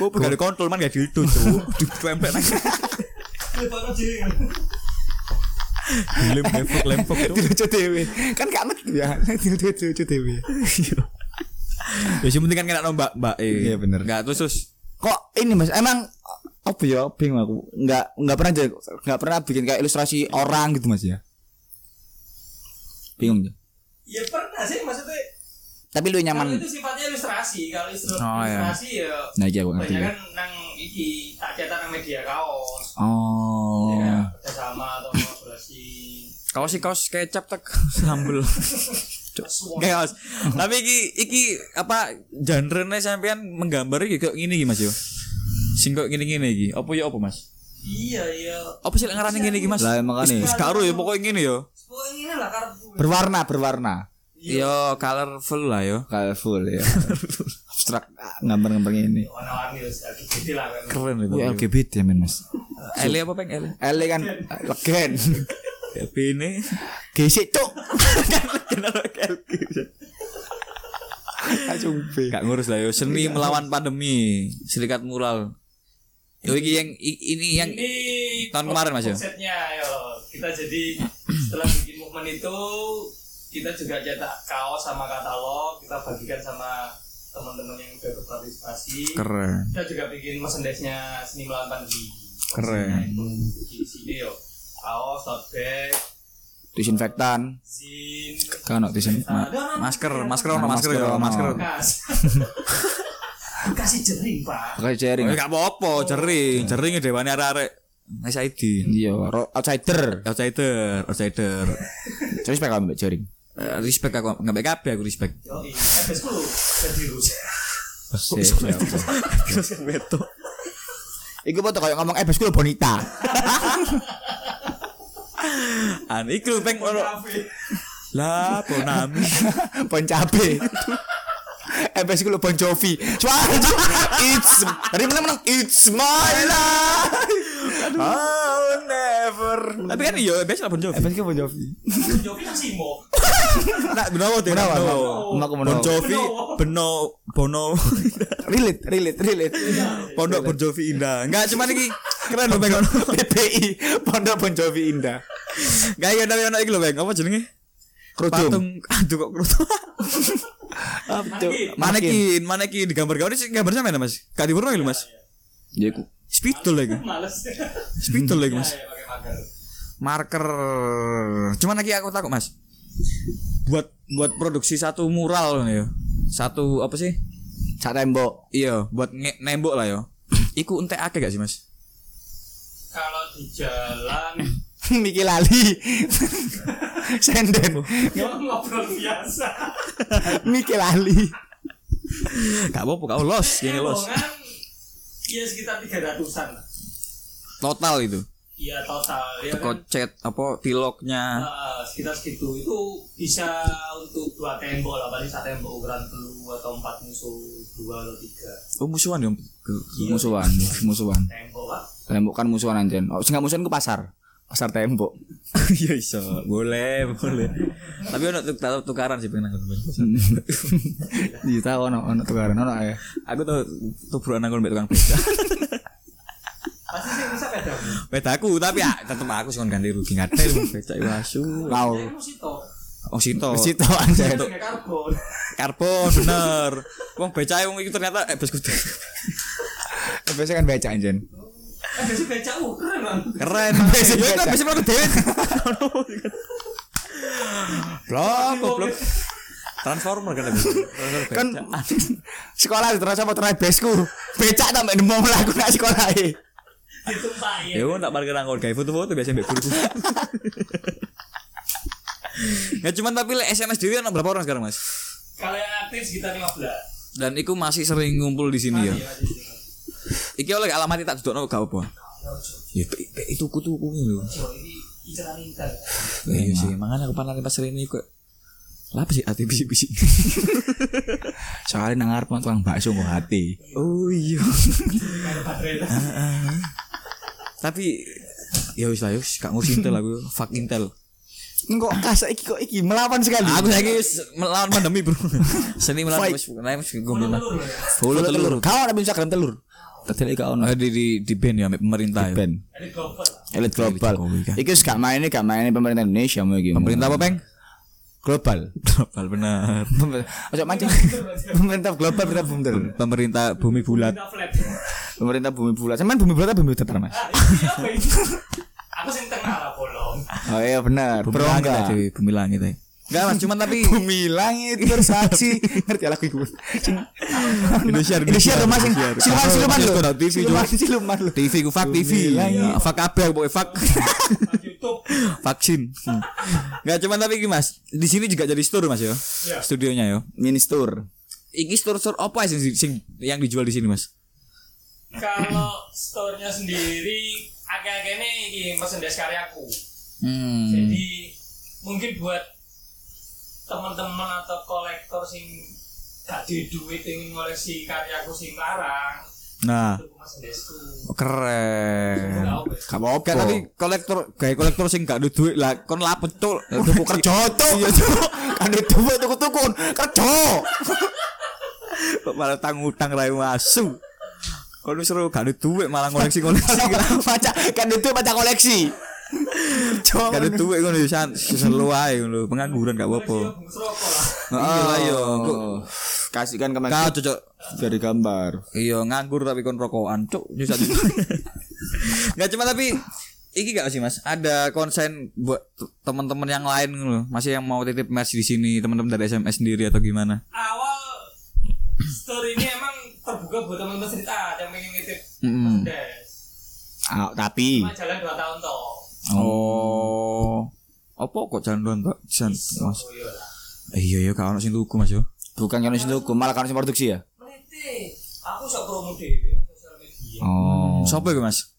Speaker 1: Oh, gak ada kontrol man gak dildo tuh. Ditempel nang. Lempok lempok tuh.
Speaker 2: Lucu dewe. Kan gak ngerti ya. Lucu lucu dewe.
Speaker 1: Ya sing penting kan kena mbak mbak.
Speaker 2: Iya, bener.
Speaker 1: Enggak terus terus.
Speaker 2: Kok ini Mas? Emang apa ya bingung aku nggak nggak pernah aja nggak pernah bikin kayak ilustrasi orang gitu mas ya bingung ya
Speaker 3: Ya pernah sih maksudnya.
Speaker 2: tapi lu
Speaker 3: Kalau
Speaker 2: nyaman
Speaker 3: itu sifatnya ilustrasi. Kalau ilustrasi,
Speaker 1: Oh, iya.
Speaker 3: ilustrasi ya.
Speaker 2: nah iya aku ngerti
Speaker 3: Banyak
Speaker 2: ya.
Speaker 3: kan nang iki tak cetak nang media kaos.
Speaker 2: oh
Speaker 3: Ya, kerjasama atau kolaborasi.
Speaker 1: Kaos sih kaos kecap tak sambel. Kaos. Tapi iki iki apa genre-ne sampean menggambar iki kayak ngene iki Mas yo. Sing kok ngene-ngene iki. Apa ya apa Mas?
Speaker 3: Iya iya.
Speaker 1: Apa sih lek ngarane ngene iki Mas?
Speaker 2: Lah, makanya.
Speaker 1: Wis karo ya pokoknya ngene yo.
Speaker 3: Pokoknya ini lah karena
Speaker 2: berwarna berwarna
Speaker 1: Yo colorful lah yo.
Speaker 2: colorful ya abstrak ah, gambar-gambar ini
Speaker 3: warna-warni LGBT lah kan.
Speaker 1: Keren itu.
Speaker 2: Wih, LGBT ya men mas
Speaker 1: Ele apa peng ele?
Speaker 2: Ele kan legen
Speaker 1: Ya bene.
Speaker 2: gesek cuk B
Speaker 1: Gak ngurus lah yo. Seni melawan pandemi. Serikat mural. Yo iki yang ini yang
Speaker 3: Ini
Speaker 1: tahun kemarin, Mas, ya?
Speaker 3: Konsepnya yo kita jadi setelah bikin movement itu kita juga cetak kaos sama katalog kita bagikan sama teman-teman yang udah berpartisipasi.
Speaker 1: keren.
Speaker 3: Kita juga bikin merchandise-nya seni melawan pandemi.
Speaker 1: Keren.
Speaker 3: Nah, itu di sini yo kaos, tote bag,
Speaker 2: disinfektan kan no disin
Speaker 3: Ada, ada,
Speaker 1: Masker, masker
Speaker 2: Masker
Speaker 1: masker masker.
Speaker 3: Kasih jering pak.
Speaker 2: pakai jaring
Speaker 1: Oh, gak apa-apa, jering, jering dewane arek-arek SID.
Speaker 2: iya outsider
Speaker 1: Outsider, outsider.
Speaker 2: terus pakai ambek jaring
Speaker 1: Eh, respect aku, nggak baik kabeh aku respect.
Speaker 3: Yo, FS ku jadi rusak.
Speaker 1: Terus beto.
Speaker 2: Iku foto kayak ngomong eh bosku bonita.
Speaker 1: An iku peng. Lah, Bonami.
Speaker 2: Bon Eh bosku lo Bon Jovi. It's tadi mana menang It's my life.
Speaker 1: I'll never. Tapi kan iya, biasa Bon Jovi.
Speaker 2: Eh bosku Bon Jovi.
Speaker 3: Jovi kan Simo.
Speaker 1: Nah, deh,
Speaker 2: Benawa,
Speaker 1: benawa.
Speaker 2: benawa. Aku
Speaker 1: Bon. Jovi, Beno, Bono.
Speaker 2: Relate, relate, relate.
Speaker 1: Pondok Bon Jovi indah. Enggak cuma iki keren peng ono.
Speaker 2: PPI Pondok Bon Jovi Indah.
Speaker 1: Enggak iya tapi ono iki lho peng, apa jenenge? Patung aduh kok kerudung.
Speaker 3: Manekin.
Speaker 1: Manekin, digambar-gambar ini gambar sama Mas. Gak diwarna lho Mas.
Speaker 2: Ya iku.
Speaker 1: Spidol lagi.
Speaker 3: Males.
Speaker 1: Spidol lagi Mas.
Speaker 3: Ya, pakai masker.
Speaker 1: Marker. Cuman lagi aku takut Mas. Buat buat produksi satu mural nih ya. Satu apa sih?
Speaker 2: Sak tembok.
Speaker 1: Iya, buat nge- nembok lah ya. Iku entek akeh gak sih Mas?
Speaker 3: Kalau di jalan
Speaker 2: Miki lali. Senden.
Speaker 3: ya ngobrol biasa.
Speaker 2: Miki lali.
Speaker 1: Gak apa-apa, kau los, gini los.
Speaker 3: Rombongan ya sekitar 300-an lah.
Speaker 1: Total itu.
Speaker 3: Iya total ya
Speaker 1: Teko
Speaker 3: kan.
Speaker 1: chat apa piloknya.
Speaker 3: Eh, sekitar segitu itu bisa untuk dua tembok lah paling satu tembok ukuran telu atau empat musuh dua atau tiga
Speaker 1: Oh musuhan ya.
Speaker 2: Musuhan, musuhan.
Speaker 3: tembok pak
Speaker 2: Tembok kan musuhan anjen. Oh, sing gak musuhan ku pasar. Pasar tembok.
Speaker 1: Iya iso. Boleh, boleh. Tapi ono tuk tahu tukaran sih pengen aku.
Speaker 2: Iya tahu ono ono tukaran ono ya.
Speaker 1: Aku tuh tubrukan aku mbek tukang beca.
Speaker 3: pasti sih bisa
Speaker 1: Bedaku tapi ya tetep aku sih ganti rugi ngatel becak iku asu.
Speaker 2: Mau.
Speaker 1: Oh Sinto.
Speaker 2: Situ anjay.
Speaker 3: karbon.
Speaker 1: Karbon bener. Wong becake wong iki ternyata eh bes kudu.
Speaker 2: Biasa kan baca anjen.
Speaker 3: Biasa becak uh keren.
Speaker 1: Keren.
Speaker 2: Besi
Speaker 1: Ya
Speaker 2: becak.
Speaker 1: dhewe. Blok goblok. Transformer kan.
Speaker 2: Kan sekolah terus apa terakhir besku. Becak tambah nemu mlaku nak sekolah e.
Speaker 3: Ditumpahin.
Speaker 1: Ya udah parkir angkot gawe foto-foto biasa mbek guru. Ya cuman tapi le SMS dhewe ana berapa orang sekarang Mas?
Speaker 3: Kalau yang aktif sekitar 15.
Speaker 1: Dan iku masih sering ngumpul di sini ya.
Speaker 3: Iya.
Speaker 1: Iki oleh alamat tak dudukno gak apa. Ya itu kutu lho.
Speaker 3: Oh, inceran intel.
Speaker 1: Iya sih, makanya aku pernah pas ini kok lah apa sih hati bisi-bisi.
Speaker 2: Soalnya nang ngarep tukang bakso kok hati.
Speaker 1: oh iya. Tapi ya wis lah wis gak ngurus Intel aku. Fuck Intel.
Speaker 2: Kok kasak iki kok iki melawan sekali.
Speaker 1: Aku saiki wis melawan pandemi, Bro. Seni melawan
Speaker 2: Fight.
Speaker 1: wis nah wis
Speaker 2: Full telur.
Speaker 1: telur.
Speaker 2: Kau ada Instagram telur. Tadi iki ono.
Speaker 1: Oh, di di di band ya pemerintah ya.
Speaker 2: Ben.
Speaker 3: Ini global.
Speaker 2: Elit global.
Speaker 1: Kan.
Speaker 2: Iki wis gak main gak main pemerintah Indonesia mau iki.
Speaker 1: Pemerintah apa, Peng?
Speaker 2: global.
Speaker 1: Global benar.
Speaker 2: Ojo mancing. Pemerintah global pemerintah bundel.
Speaker 1: Pemerintah bumi bulat.
Speaker 2: Pemerintah bumi bulat. Cuman bumi bulat apa bumi datar, Mas?
Speaker 3: Ah? Aku sing tengah lah bolong.
Speaker 2: Oh iya benar.
Speaker 1: Bumi langit aja, bumi langit aja. Enggak Mas, cuman tapi
Speaker 2: Bumi langit bersaksi. Ngerti lagu. Sing
Speaker 1: Indonesia
Speaker 2: Indonesia rumah sing siluman siluman
Speaker 1: TV
Speaker 2: Siluman siluman lho.
Speaker 1: TV ku fuck TV. Ya, Fuck kabeh pokoknya fuck.
Speaker 3: YouTube.
Speaker 1: vaksin. Enggak cuman tapi Mas, di sini juga jadi store Mas ya.
Speaker 3: Iya.
Speaker 1: Studionya ya.
Speaker 2: Minister.
Speaker 1: Iki store-store apa sih sing, yang dijual di sini Mas?
Speaker 3: Kalau store-nya sendiri agak-agak ini merchandise karyaku.
Speaker 1: Hmm.
Speaker 3: Jadi mungkin buat teman-teman atau kolektor sing gak di duit ingin ngoleksi karyaku sing larang
Speaker 1: Nah, keren.
Speaker 2: Gak apa-apa.
Speaker 1: Kan tapi kolektor kayak kolektor sing gak duit lah kon lah pecul.
Speaker 2: tuku kerja tuh. Iya tuh. Kan itu tuku-tuku kerja.
Speaker 1: Kok malah tanggung utang rai masuk. Kon seru gak duit malah koleksi-koleksi.
Speaker 2: Baca kan itu baca koleksi.
Speaker 1: Gak ada duit kon bisa selalu ae ngono. Pengangguran gak apa-apa.
Speaker 3: Lah.
Speaker 1: Iya lah yo.
Speaker 2: Oh. Kasihkan ke Mas
Speaker 1: Kau cocok
Speaker 2: dari gambar.
Speaker 1: Iya nganggur tapi kon rokokan cuk nyusah Enggak cuma tapi iki gak sih Mas? Ada konsen buat teman-teman yang lain loh. Masih yang mau titip mes di sini, teman-teman dari SMS sendiri atau gimana?
Speaker 3: Awal store ini emang terbuka buat teman-teman street art yang pengen nitip merchandise.
Speaker 2: Ah, tapi
Speaker 3: Cuma jalan 2 tahun toh.
Speaker 1: Oh. Apa kok jalan doang Pak? Jan, Mas.
Speaker 3: Oh iya.
Speaker 1: Eh, iya iya gak ono sing tuku Mas yo.
Speaker 2: bukan kan situ malah kan produksi ya.
Speaker 3: Aku sok promo dhewe nang sosial media.
Speaker 2: Oh.
Speaker 1: Sopo iku Mas?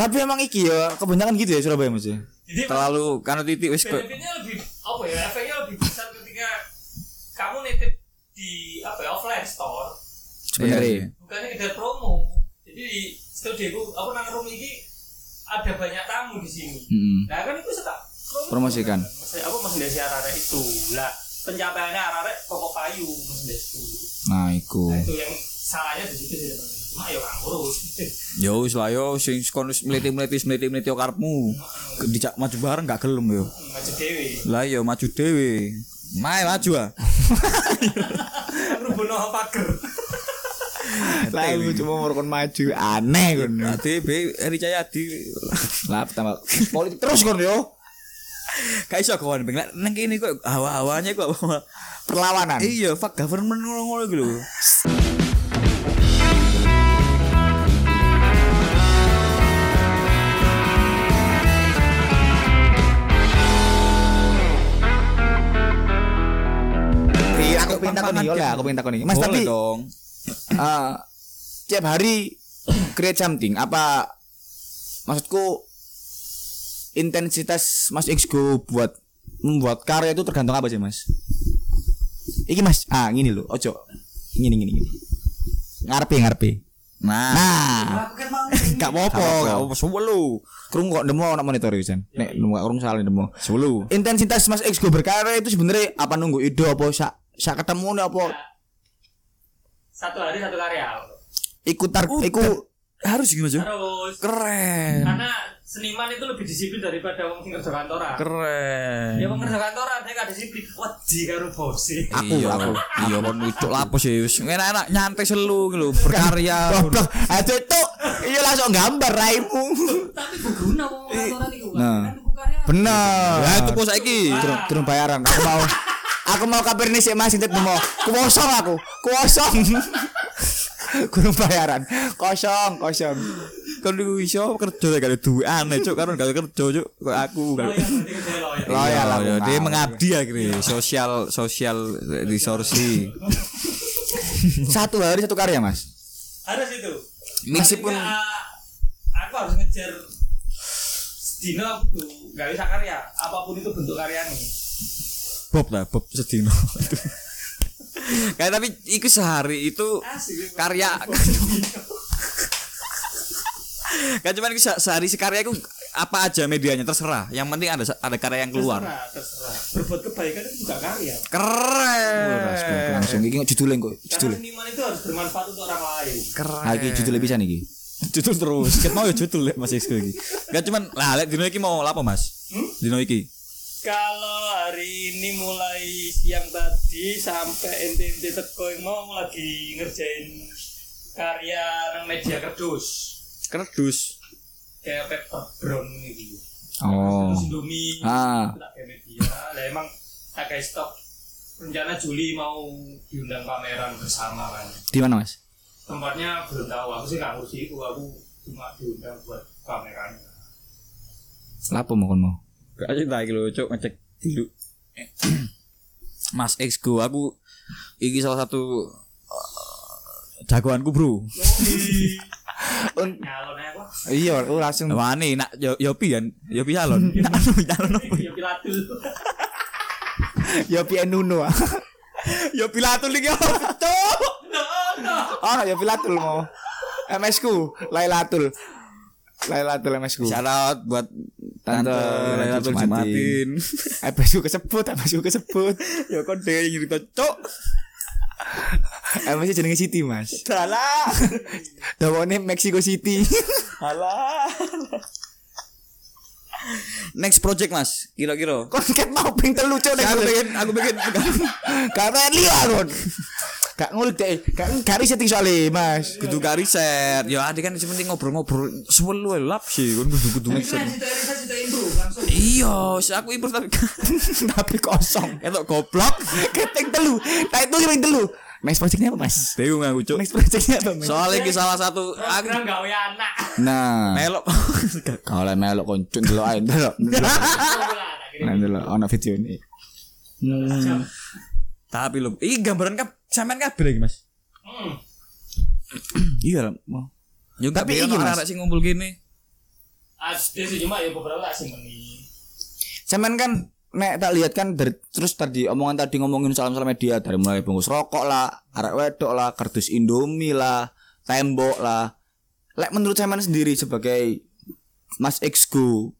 Speaker 2: Tapi emang iki ya kebanyakan gitu ya Surabaya Mas ya.
Speaker 3: Jadi
Speaker 1: Terlalu karena titik wis kok
Speaker 3: benefitnya lebih apa ya efeknya lebih besar ketika kamu nitip di apa ya offline store
Speaker 2: Sebenarnya.
Speaker 1: Iya, iya.
Speaker 3: bukannya sekedar promo jadi di studioku aku nang room ini ada banyak tamu di sini
Speaker 2: Hmm.
Speaker 3: nah kan itu suka promo
Speaker 2: Promosikan.
Speaker 3: Aku masih dari arah itu lah pencapaiannya arah pokok payu masih dari itu
Speaker 2: Nah,
Speaker 3: nah, itu yang salahnya di situ sih teman-teman cuma ya ngurus
Speaker 1: Yo wis lah yo sing kon wis yo karepmu. Ke- Dijak maju bareng gak gelem yo.
Speaker 3: ngajak dewi
Speaker 1: Lah yo maju dhewe. Mae maju ah.
Speaker 3: rubono pager
Speaker 2: Lah iku cuma merokon maju aneh kon.
Speaker 1: ATB Eri Cahyadi.
Speaker 2: Lah tambah politik terus kon yo.
Speaker 1: Gak iso kawan beng nang kene kok hawa-hawanya kok
Speaker 2: Perlawanan.
Speaker 1: Iya, fuck government ngono-ngono gitu lho.
Speaker 2: Iya, aku pengen takon iki, oleh aku pengen takon iki. Mas
Speaker 1: Boleh
Speaker 2: tapi
Speaker 1: dong.
Speaker 2: Eh, tiap hari create something apa maksudku intensitas Mas Xgo buat membuat karya itu tergantung apa sih Mas? Iki Mas, ah gini loh, ojo. Gini gini gini. Ngarepe ngarepe.
Speaker 1: Nah,
Speaker 2: Nah,
Speaker 3: mau
Speaker 2: gak apa-apa.
Speaker 1: gak apa semua lu.
Speaker 2: Krung kok demo nak monitor Jan. Nek nemu krung salah demo.
Speaker 1: Sebelu.
Speaker 2: Intensitas Mas Xgo berkarya itu sebenarnya apa nunggu ide apa sak sak ketemu nih apa
Speaker 3: satu hari satu karya
Speaker 2: ikut tar iku
Speaker 1: harus gitu Mas. yo.
Speaker 3: Harus.
Speaker 1: Keren.
Speaker 3: Karena seniman itu lebih disiplin daripada wong sing kerja kantoran.
Speaker 1: Keren.
Speaker 3: Ya wong kerja kantoran dia gak disiplin. Wedi karo bose.
Speaker 1: Aku iya, aku. Iya kon itu lapo sih wis enak-enak nyantai selu gitu berkarya.
Speaker 2: Goblok. Aja itu iya langsung gambar raimu.
Speaker 3: Tapi berguna wong kantoran iku.
Speaker 2: Nah.
Speaker 3: Kan.
Speaker 2: Bener.
Speaker 1: Ya itu saiki.
Speaker 2: Turun, turun bayaran. Aku mau Aku mau kabar nih sih Mas Intet mau. Kosong aku. Kosong. Kurang bayaran. Kosong, kosong.
Speaker 1: Kon iku iso kerja gak ada duit aneh cuk karo gak ada kerja cuk kok aku
Speaker 3: Oh
Speaker 1: gak
Speaker 3: iya, loyal.
Speaker 2: Loyal aku.
Speaker 1: Dia mengabdi akhirnya sosial sosial resource
Speaker 2: Satu hari satu karya, Mas.
Speaker 3: Harus itu.
Speaker 1: Meskipun-
Speaker 3: aku harus ngejar Dino aku gak bisa karya apa pun itu bentuk karyanya
Speaker 1: Bob lah Bob sedino. Kayak tapi iku sehari itu
Speaker 3: asik
Speaker 1: karya kan cuman iku se- sehari sekarya itu apa aja medianya? Terserah. Yang penting ada ada karya yang keluar.
Speaker 3: Terserah terserah. Berbuat kebaikan itu juga karya.
Speaker 1: Keren.
Speaker 2: Langsung. Iki judulnya kok,
Speaker 3: karena
Speaker 2: judulnya.
Speaker 3: seniman itu harus bermanfaat untuk orang lain.
Speaker 1: Keren.
Speaker 2: Nah, iki judulnya bisa nih
Speaker 1: judul terus. Ket mau ya judul lek Mas Isko iki. Gak cuman lah dino iki mau apa Mas? Dino iki
Speaker 3: kalau hari ini mulai siang tadi sampai ente-ente teko yang mau lagi ngerjain karya nang media kerdus.
Speaker 1: Kerdus?
Speaker 3: Kayak paper brown gitu.
Speaker 2: Oh.
Speaker 3: Terus Indomie
Speaker 2: Ah.
Speaker 3: tak kayak media. Lah emang tak kayak stok. Rencana Juli mau diundang pameran bersama kan.
Speaker 2: Di mana, Mas?
Speaker 3: tempatnya belum tahu. Aku sih nggak ngurusi itu aku cuma diundang buat pameran.
Speaker 2: Lapo mau kon mau?
Speaker 1: Gak sih tak iki lho cuk ngecek dulu. Mas X go aku iki salah satu uh, jagoanku bro.
Speaker 2: Iya, langsung
Speaker 1: Wani nak yo Yopi kan? Yopi salon Nak anu
Speaker 3: pilatul
Speaker 2: ya pian nuno.
Speaker 1: Yopi latul iki apa cuk?
Speaker 2: Oh, ya pilatul mau. MS ku, Lailatul. Lailatul MS ku.
Speaker 1: Syarat buat
Speaker 2: Tante
Speaker 1: Tante Lailatul Jumatin
Speaker 2: MS ku kesebut, MS ku kesebut.
Speaker 1: Ya kon dhewe nyerita cuk
Speaker 2: MS jenenge Siti, Mas.
Speaker 1: Dalah
Speaker 2: Dawane Mexico City.
Speaker 1: Alah Next project mas Kira-kira
Speaker 2: Kon ket mau ping telu cuk nek
Speaker 1: Aku pengen Aku pengen
Speaker 2: Karena liya kon. Gak ngulik deh, gak gak riset soalnya, Mas.
Speaker 1: Kudu gak riset Ya adik kan penting ngobrol-ngobrol Semua lap sih Kan riset
Speaker 3: Risa cita improve langsung
Speaker 1: Iya si aku improve tapi
Speaker 2: Tapi kosong.
Speaker 1: Etok goblok
Speaker 2: Keteng telu. Nah itu yang telu. Next projectnya apa, Mas?
Speaker 1: Bingung aku cuk
Speaker 2: Next projectnya apa, Mas?
Speaker 1: Soalnya iki salah satu Aku
Speaker 3: program gawe anak
Speaker 2: Nah,
Speaker 1: Melok
Speaker 2: kalau melok koncun.
Speaker 3: Gawe anak gini.
Speaker 2: Nah, delok ono video ini.
Speaker 1: Tapi lo Ini gambaran kap Sampean kabeh lagi mas
Speaker 3: Hmm.
Speaker 2: Iya lah, mau. Tapi iki,
Speaker 1: iki
Speaker 2: Mas.
Speaker 1: sing ngumpul gini
Speaker 3: Ada sih cuma ya beberapa lah sih meni.
Speaker 2: Cuman kan nek tak lihat kan dari terus tadi omongan tadi ngomongin soal-soal media dari mulai bungkus rokok lah, arek wedok lah, kardus Indomie lah, tembok lah. Lek menurut saya sendiri sebagai Mas Exgo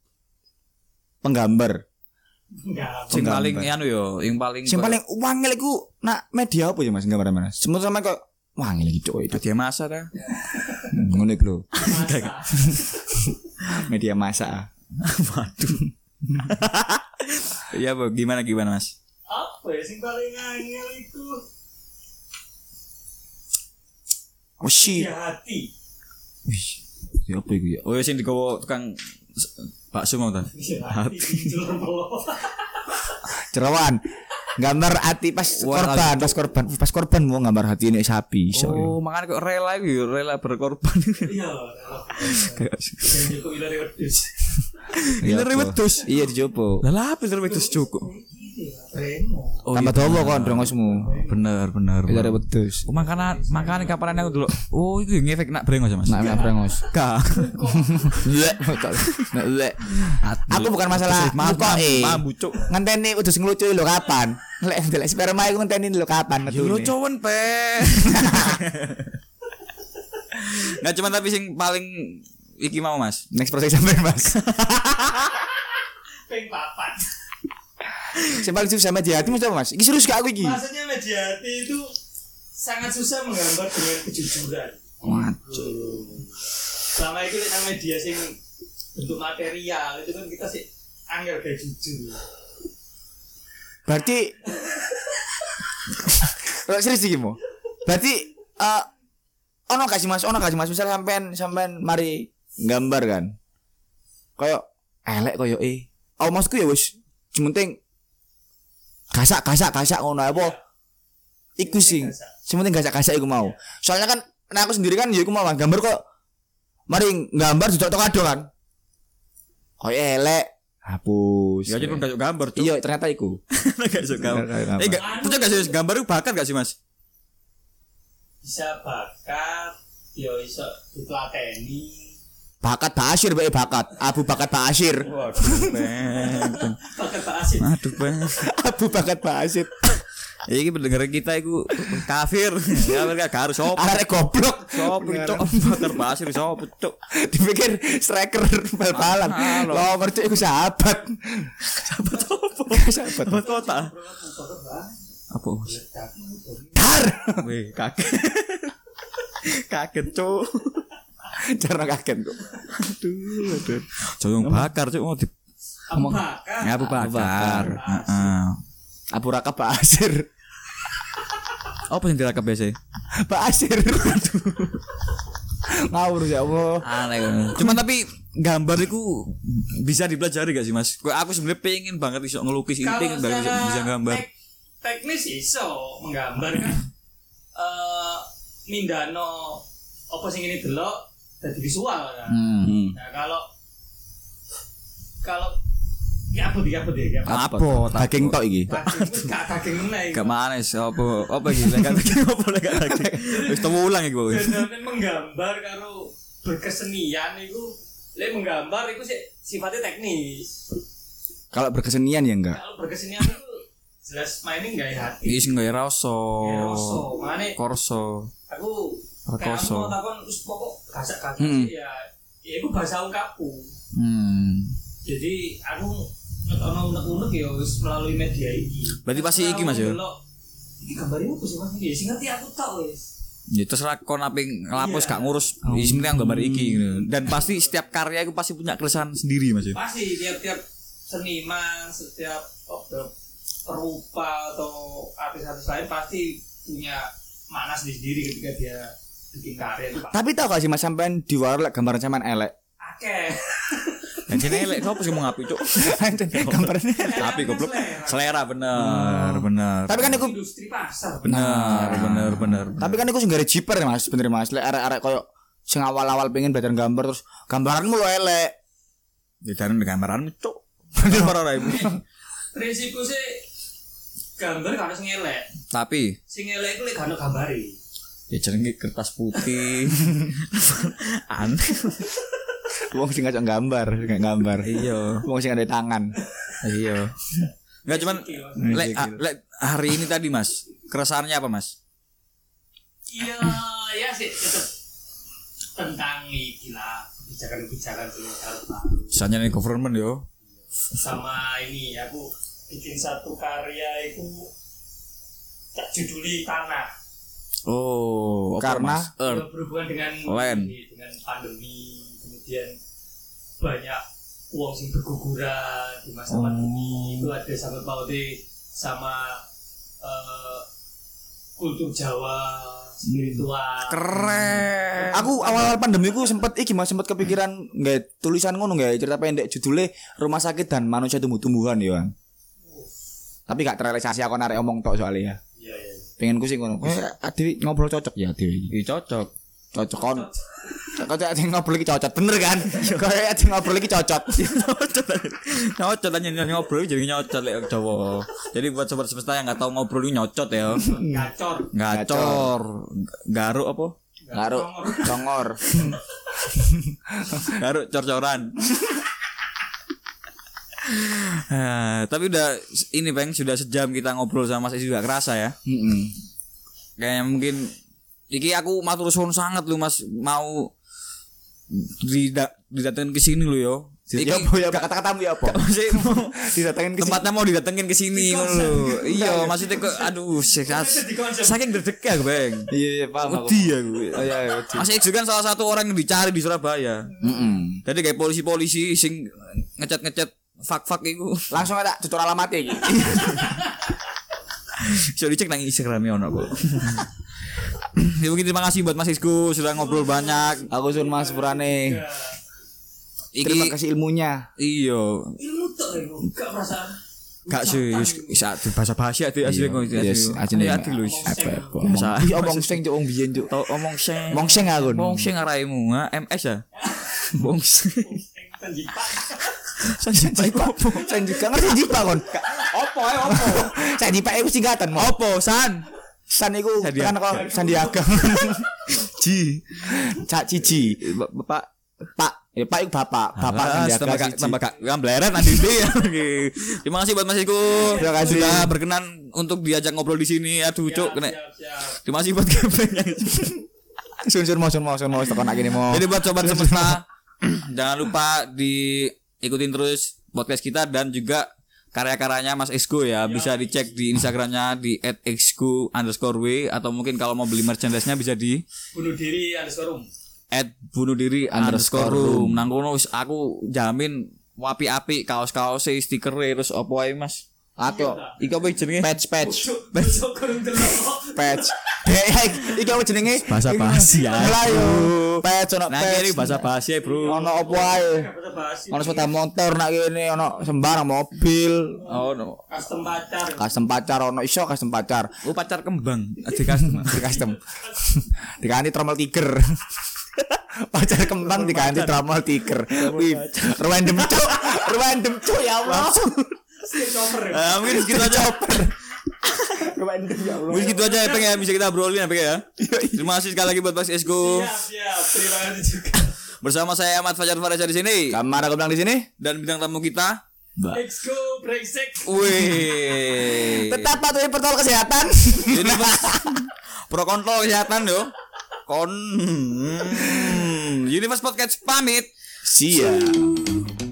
Speaker 2: penggambar.
Speaker 1: Sing
Speaker 2: Penggambar.
Speaker 1: paling anu yo Yang paling
Speaker 2: sing paling wangil iku nak media apa ya Mas gambar mana? Semut sama kok wangil iki itu.
Speaker 1: Dia masa dah
Speaker 2: Ngono iku lho.
Speaker 3: Masa.
Speaker 2: Media masa.
Speaker 1: Waduh Ya bu gimana gimana mas
Speaker 3: Apa ya sing paling angel itu?
Speaker 2: Oh shit.
Speaker 3: Ya hati.
Speaker 2: Wih, ya apa iku ya?
Speaker 1: Oh ya sing digowo tukang bakso mau
Speaker 3: Ya hati.
Speaker 2: Cerawan. Gambar hati pas
Speaker 1: Wah,
Speaker 2: korban, pas korban, pas korban mau gambar hati ini sapi. iso.
Speaker 1: Oh makanya kok rela gitu rela berkorban
Speaker 3: Iya.
Speaker 1: Kayak
Speaker 3: Yang cukup ilare wedhus.
Speaker 2: Iya, dijopo.
Speaker 1: Lah apa itu wedhus cukup. Oh
Speaker 2: Tambah
Speaker 1: iya,
Speaker 2: dawa kon brengosmu.
Speaker 1: bener bener
Speaker 2: Iya
Speaker 1: bener.
Speaker 2: wedhus.
Speaker 1: Oh, makanya makanya kapan aku dulu oh itu ngefek nak brengos ya mas
Speaker 2: Nak nak brengos.
Speaker 1: Kak
Speaker 2: Lek, nak lek. Aku bukan masalah muka eh.
Speaker 1: Mambu cuk
Speaker 2: Ngenteni wedhus ngelucu lho kapan? Lek lek sperma iku ngenteni lho kapan
Speaker 1: Yo
Speaker 2: metune.
Speaker 1: cowen pe. Nggak cuma tapi sing paling iki mau Mas.
Speaker 2: Next proses sampai Mas.
Speaker 3: Ping papat.
Speaker 2: Sing paling susah media hati apa Mas? Iki serius gak aku iki?
Speaker 3: Maksudnya mediati itu sangat susah menggambar dengan kejujuran.
Speaker 2: Waduh.
Speaker 3: selama itu nang media sing bentuk material itu kan kita sih angel kayak jujur
Speaker 2: Berarti Kalau serius iki mo. Berarti eh ono gak sih Mas? Ono gak sih Mas? Misal sampean sampean mari gambar kan. Kayak elek koyo eh. Oh maksudku ya wis sementing gasak gasak gasak ngono apa? Iku sih. Sementing gasak gasak iku mau. Soalnya kan nah aku sendiri kan ya iku mau gambar kok mari gambar dicocok kado kan. Koyo elek hapus.
Speaker 1: Ya jadi pun gak suka gambar tuh.
Speaker 2: Iya, ternyata iku.
Speaker 1: gak suka gambar. Eh gak, sih gambar itu bakat gak sih mas?
Speaker 3: bisa bakat yo iso ditelateni
Speaker 2: Bakat Basir bae bakat. Abu bakat Basir.
Speaker 1: Waduh,
Speaker 3: bakat Pak
Speaker 1: Aduh.
Speaker 2: Abu bakat Basir.
Speaker 1: Iki pendengar kita iku kafir. Kafir gak harus sopo.
Speaker 2: Arek goblok.
Speaker 1: Sopo cok bakar pasir sopo cok.
Speaker 2: Dipikir striker bal-balan.
Speaker 1: Halo.
Speaker 2: Lo mercuk iku sahabat.
Speaker 1: Sahabat sopo?
Speaker 2: Sahabat.
Speaker 1: Sahabat kota. Apa?
Speaker 2: Dar.
Speaker 1: Wih, kaget. kaget cok.
Speaker 2: Jarno kaget kok.
Speaker 1: Aduh, aduh. Joyong bakar cok mau di
Speaker 3: Abu Bakar
Speaker 1: Abu Bakar. Heeh.
Speaker 2: Abu Raka Basir.
Speaker 1: Apa yang dirakap biasa?
Speaker 2: Basir. Ngawur ya Allah.
Speaker 1: Aneh. Cuma tapi gambar itu bisa dipelajari gak sih mas? Aku sebenarnya pengen banget bisa ngelukis ini, pengen banget bisa, gambar.
Speaker 3: tek- teknis iso menggambar kan eh mindano apa sing ini delok jadi visual kan
Speaker 2: Hmm.
Speaker 3: nah kalau kalau ya apa dia apa dia
Speaker 1: Apa?
Speaker 2: Daging tok iki.
Speaker 3: daging itu gak daging meneh
Speaker 1: Gak manis apa apa gitu lek lagi apa lek lagi. Wis temu ulang iku.
Speaker 3: Bener menggambar karo berkesenian itu lek menggambar itu sih sifatnya teknis
Speaker 2: Kalau berkesenian ya enggak.
Speaker 3: kalau berkesenian itu jelas mainin gak hati
Speaker 1: Iki sing gawe rasa.
Speaker 3: Ya, rasa.
Speaker 1: Korso.
Speaker 3: aku
Speaker 1: Rekoso.
Speaker 3: aku takon wis pokok gasak-gasak
Speaker 2: Hmm.
Speaker 3: sih ya ya itu bahasa ungkapku
Speaker 1: Hmm.
Speaker 3: jadi aku ngetokno unek-unek ya wis melalui media iki
Speaker 1: Berarti pasti iki, Mas, ya?
Speaker 3: Delok, iki gambarnya apa sih mas ya sing ngerti aku tau wis
Speaker 1: Ya terserah kon apa yang ngelapus
Speaker 3: Iya.
Speaker 1: gak ngurus. Ya penting aku gambar iki gitu. Dan pasti setiap karya itu pasti punya keresahan sendiri Mas ya.
Speaker 3: pasti tiap-tiap seniman setiap oh, perupa atau artis-artis lain pasti punya makna sendiri ketika dia
Speaker 2: Tapi tau gak sih Mas sampean di warung gambaran sampean elek.
Speaker 3: akeh
Speaker 1: Dan sini elek kok sih mau ngapi cuk.
Speaker 2: Gambarnya.
Speaker 1: Tapi goblok. Selera bener, bener.
Speaker 2: Tapi kan iku
Speaker 3: industri pasar
Speaker 1: bener, bener, bener.
Speaker 2: Tapi kan iku sing gare jiper ya, Mas, bener Mas. Lek arek-arek koyo sing awal-awal pengen belajar gambar terus gambaranmu lo elek.
Speaker 1: Di dalam gambaran cuk. Bener ora ora ibu.
Speaker 3: prinsipku sih gambar kan harus ngelek
Speaker 1: Tapi
Speaker 3: sing ngelek itu lek gak ono gambari
Speaker 1: ya jenenge kertas putih. Aneh.
Speaker 2: Wong sing ngajak gambar, nggak gambar.
Speaker 1: Iya.
Speaker 2: Wong sing ada tangan.
Speaker 1: Iya. Enggak cuman lek, ah, lek hari ini tadi Mas, keresahannya apa Mas?
Speaker 3: iya ya sih tetep tentang iki lah kebijakan-kebijakan baru
Speaker 1: Misalnya nih government yo.
Speaker 3: sama ini aku bikin satu karya itu tak juduli tanah
Speaker 1: Oh,
Speaker 2: Karena-
Speaker 1: Mas? Earth.
Speaker 3: berhubungan dengan
Speaker 1: Land.
Speaker 3: ini, dengan pandemi kemudian banyak uang sing berguguran di masa
Speaker 1: Oh.
Speaker 3: pandemi itu ada sama paute sama eh, kultur Jawa spiritual
Speaker 1: Keren.
Speaker 2: Aku awal-awal pandemi ku sempet iki Mas sempet kepikiran nggak tulisan ngono nggak cerita pendek judulnya Rumah Sakit dan Manusia Tumbuh-tumbuhan ya. Bang. Tapi gak terrealisasi aku narik omong tok soalnya ya.
Speaker 3: Iya iya
Speaker 2: Pengen sih ngono. Eh, Adi ngobrol cocok ya Adi iki.
Speaker 1: Ih, cocok.
Speaker 2: Cocok kon. Cocok adi ngobrol iki cocok bener kan? Kayak adi ngobrol iki cocok.
Speaker 1: nyocot nyocot aja ngobrol jadi nyocot lek Jawa. Jadi buat sobat semesta yang nggak tahu ngobrol ini nyocot ya.
Speaker 3: gacor
Speaker 1: Gacor, garuk apa?
Speaker 2: Garuk, congor.
Speaker 1: Garuk cor-coran. Ah, tapi udah ini Bang sudah sejam kita ngobrol sama Mas Is juga kerasa ya.
Speaker 2: Heeh.
Speaker 1: Kayak mungkin iki aku matur suwun sangat lu Mas mau dida- didatengin ke sini lu yo. Iki-
Speaker 2: Ya ya apa? kata-katamu ya apa?
Speaker 1: Masih mau
Speaker 2: Didatengin ke
Speaker 1: tempatnya mau didatengin ke sini ngono lho. Iya, maksudnya kok aduh. Saking gredeg ya, Bang.
Speaker 2: Iya, iya, paham aku.
Speaker 1: Wedi aku.
Speaker 2: Oh iya, iya. wedi.
Speaker 1: Mas X kan salah satu orang yang dicari di Surabaya.
Speaker 2: Mm-mm.
Speaker 1: Jadi kayak polisi-polisi sing ngecat-ngecat fak-fak iku.
Speaker 2: Langsung ada tutur alamatnya iki.
Speaker 1: Bisa dicek nang Instagramnya ono kok. ya mungkin terima kasih buat Mas Isku sudah ngobrol banyak.
Speaker 2: Aku sun Mas Purane.
Speaker 1: Iki
Speaker 2: Terima kasih ilmunya.
Speaker 1: iya
Speaker 3: ilmu gak perasaan
Speaker 1: gak sih bisa bahasa bahasa itu asli kok itu.
Speaker 2: Yes, ajene.
Speaker 1: Ya wis.
Speaker 2: Apa? Iya, omong sing cuk wong biyen cuk.
Speaker 1: Tau omong sing.
Speaker 2: Omong sing aku.
Speaker 1: Wong sing araimu? MS ya. Wong sing. Sanjipa iku opo?
Speaker 2: Saya juga ngerti jipa kon.
Speaker 1: Opo ae opo?
Speaker 2: Saya jipa iku singkatan mau.
Speaker 1: Opo san?
Speaker 2: San iku kan kok Sandiaga.
Speaker 1: Ji.
Speaker 2: Cak Cici.
Speaker 1: Bapak
Speaker 2: Pak, ya Pak bapak, bapak
Speaker 1: Ah,
Speaker 2: Sandiaga
Speaker 1: kak, tambah kak, nanti deh ya. Terima kasih buat Mas Iku.
Speaker 2: Terima kasih.
Speaker 1: Sudah berkenan untuk diajak ngobrol di sini. Aduh, cuk, kena.
Speaker 3: siap siap
Speaker 1: Terima kasih buat Gepeng
Speaker 2: Sun sun mau sun mau sun mau tekan lagi nih mau.
Speaker 1: Jadi buat sobat semesta, jangan lupa diikutin terus podcast kita dan juga karya-karyanya Mas Exco ya. Bisa dicek di Instagramnya di @exco underscore w atau mungkin kalau mau beli merchandise-nya bisa di
Speaker 3: bunuh diri underscore room.
Speaker 1: At bunuh diri underscore room. nang kono wis aku jamin wapi-api kaos-kaos stiker terus opo ae Mas?
Speaker 2: Aku
Speaker 1: iki apa jenenge?
Speaker 2: Patch patch.
Speaker 3: Patch
Speaker 2: patch. Hei, iki apa jenenge?
Speaker 1: Bahasa basi ya.
Speaker 2: Melayu. Patch ono
Speaker 1: nah
Speaker 2: patch.
Speaker 1: ini bahasa basi ya bro
Speaker 2: Ono opo ae? Ono sepeda motor nak kene, ono sembarang mobil.
Speaker 1: oh no
Speaker 3: custom pacar
Speaker 2: Custom pacar ono iso custom pacar.
Speaker 1: oh pacar kembang adik custom
Speaker 2: Di custom. Diganti trommel tiger. pacar kembang diganti trommel tiger. Wih, random cuk. Random cuk ya Allah.
Speaker 1: Ah, mungkin segitu aja
Speaker 2: Random ya Allah.
Speaker 1: Mungkin gitu aja ya Peng ya bisa kita obrolin ya Peng ya. Terima kasih sekali lagi buat Mas Esko
Speaker 3: siap siap terima kasih juga
Speaker 1: bersama saya Ahmad Fajar Faresa di sini
Speaker 2: Kamar aku bilang di sini.
Speaker 1: dan bintang tamu kita.
Speaker 3: Exco brengsek
Speaker 1: Wih.
Speaker 2: Tetap patuhi protokol kesehatan.
Speaker 1: Ini pro kontrol kesehatan yo. Kon. Hmm. Universe Podcast pamit.
Speaker 2: Siap.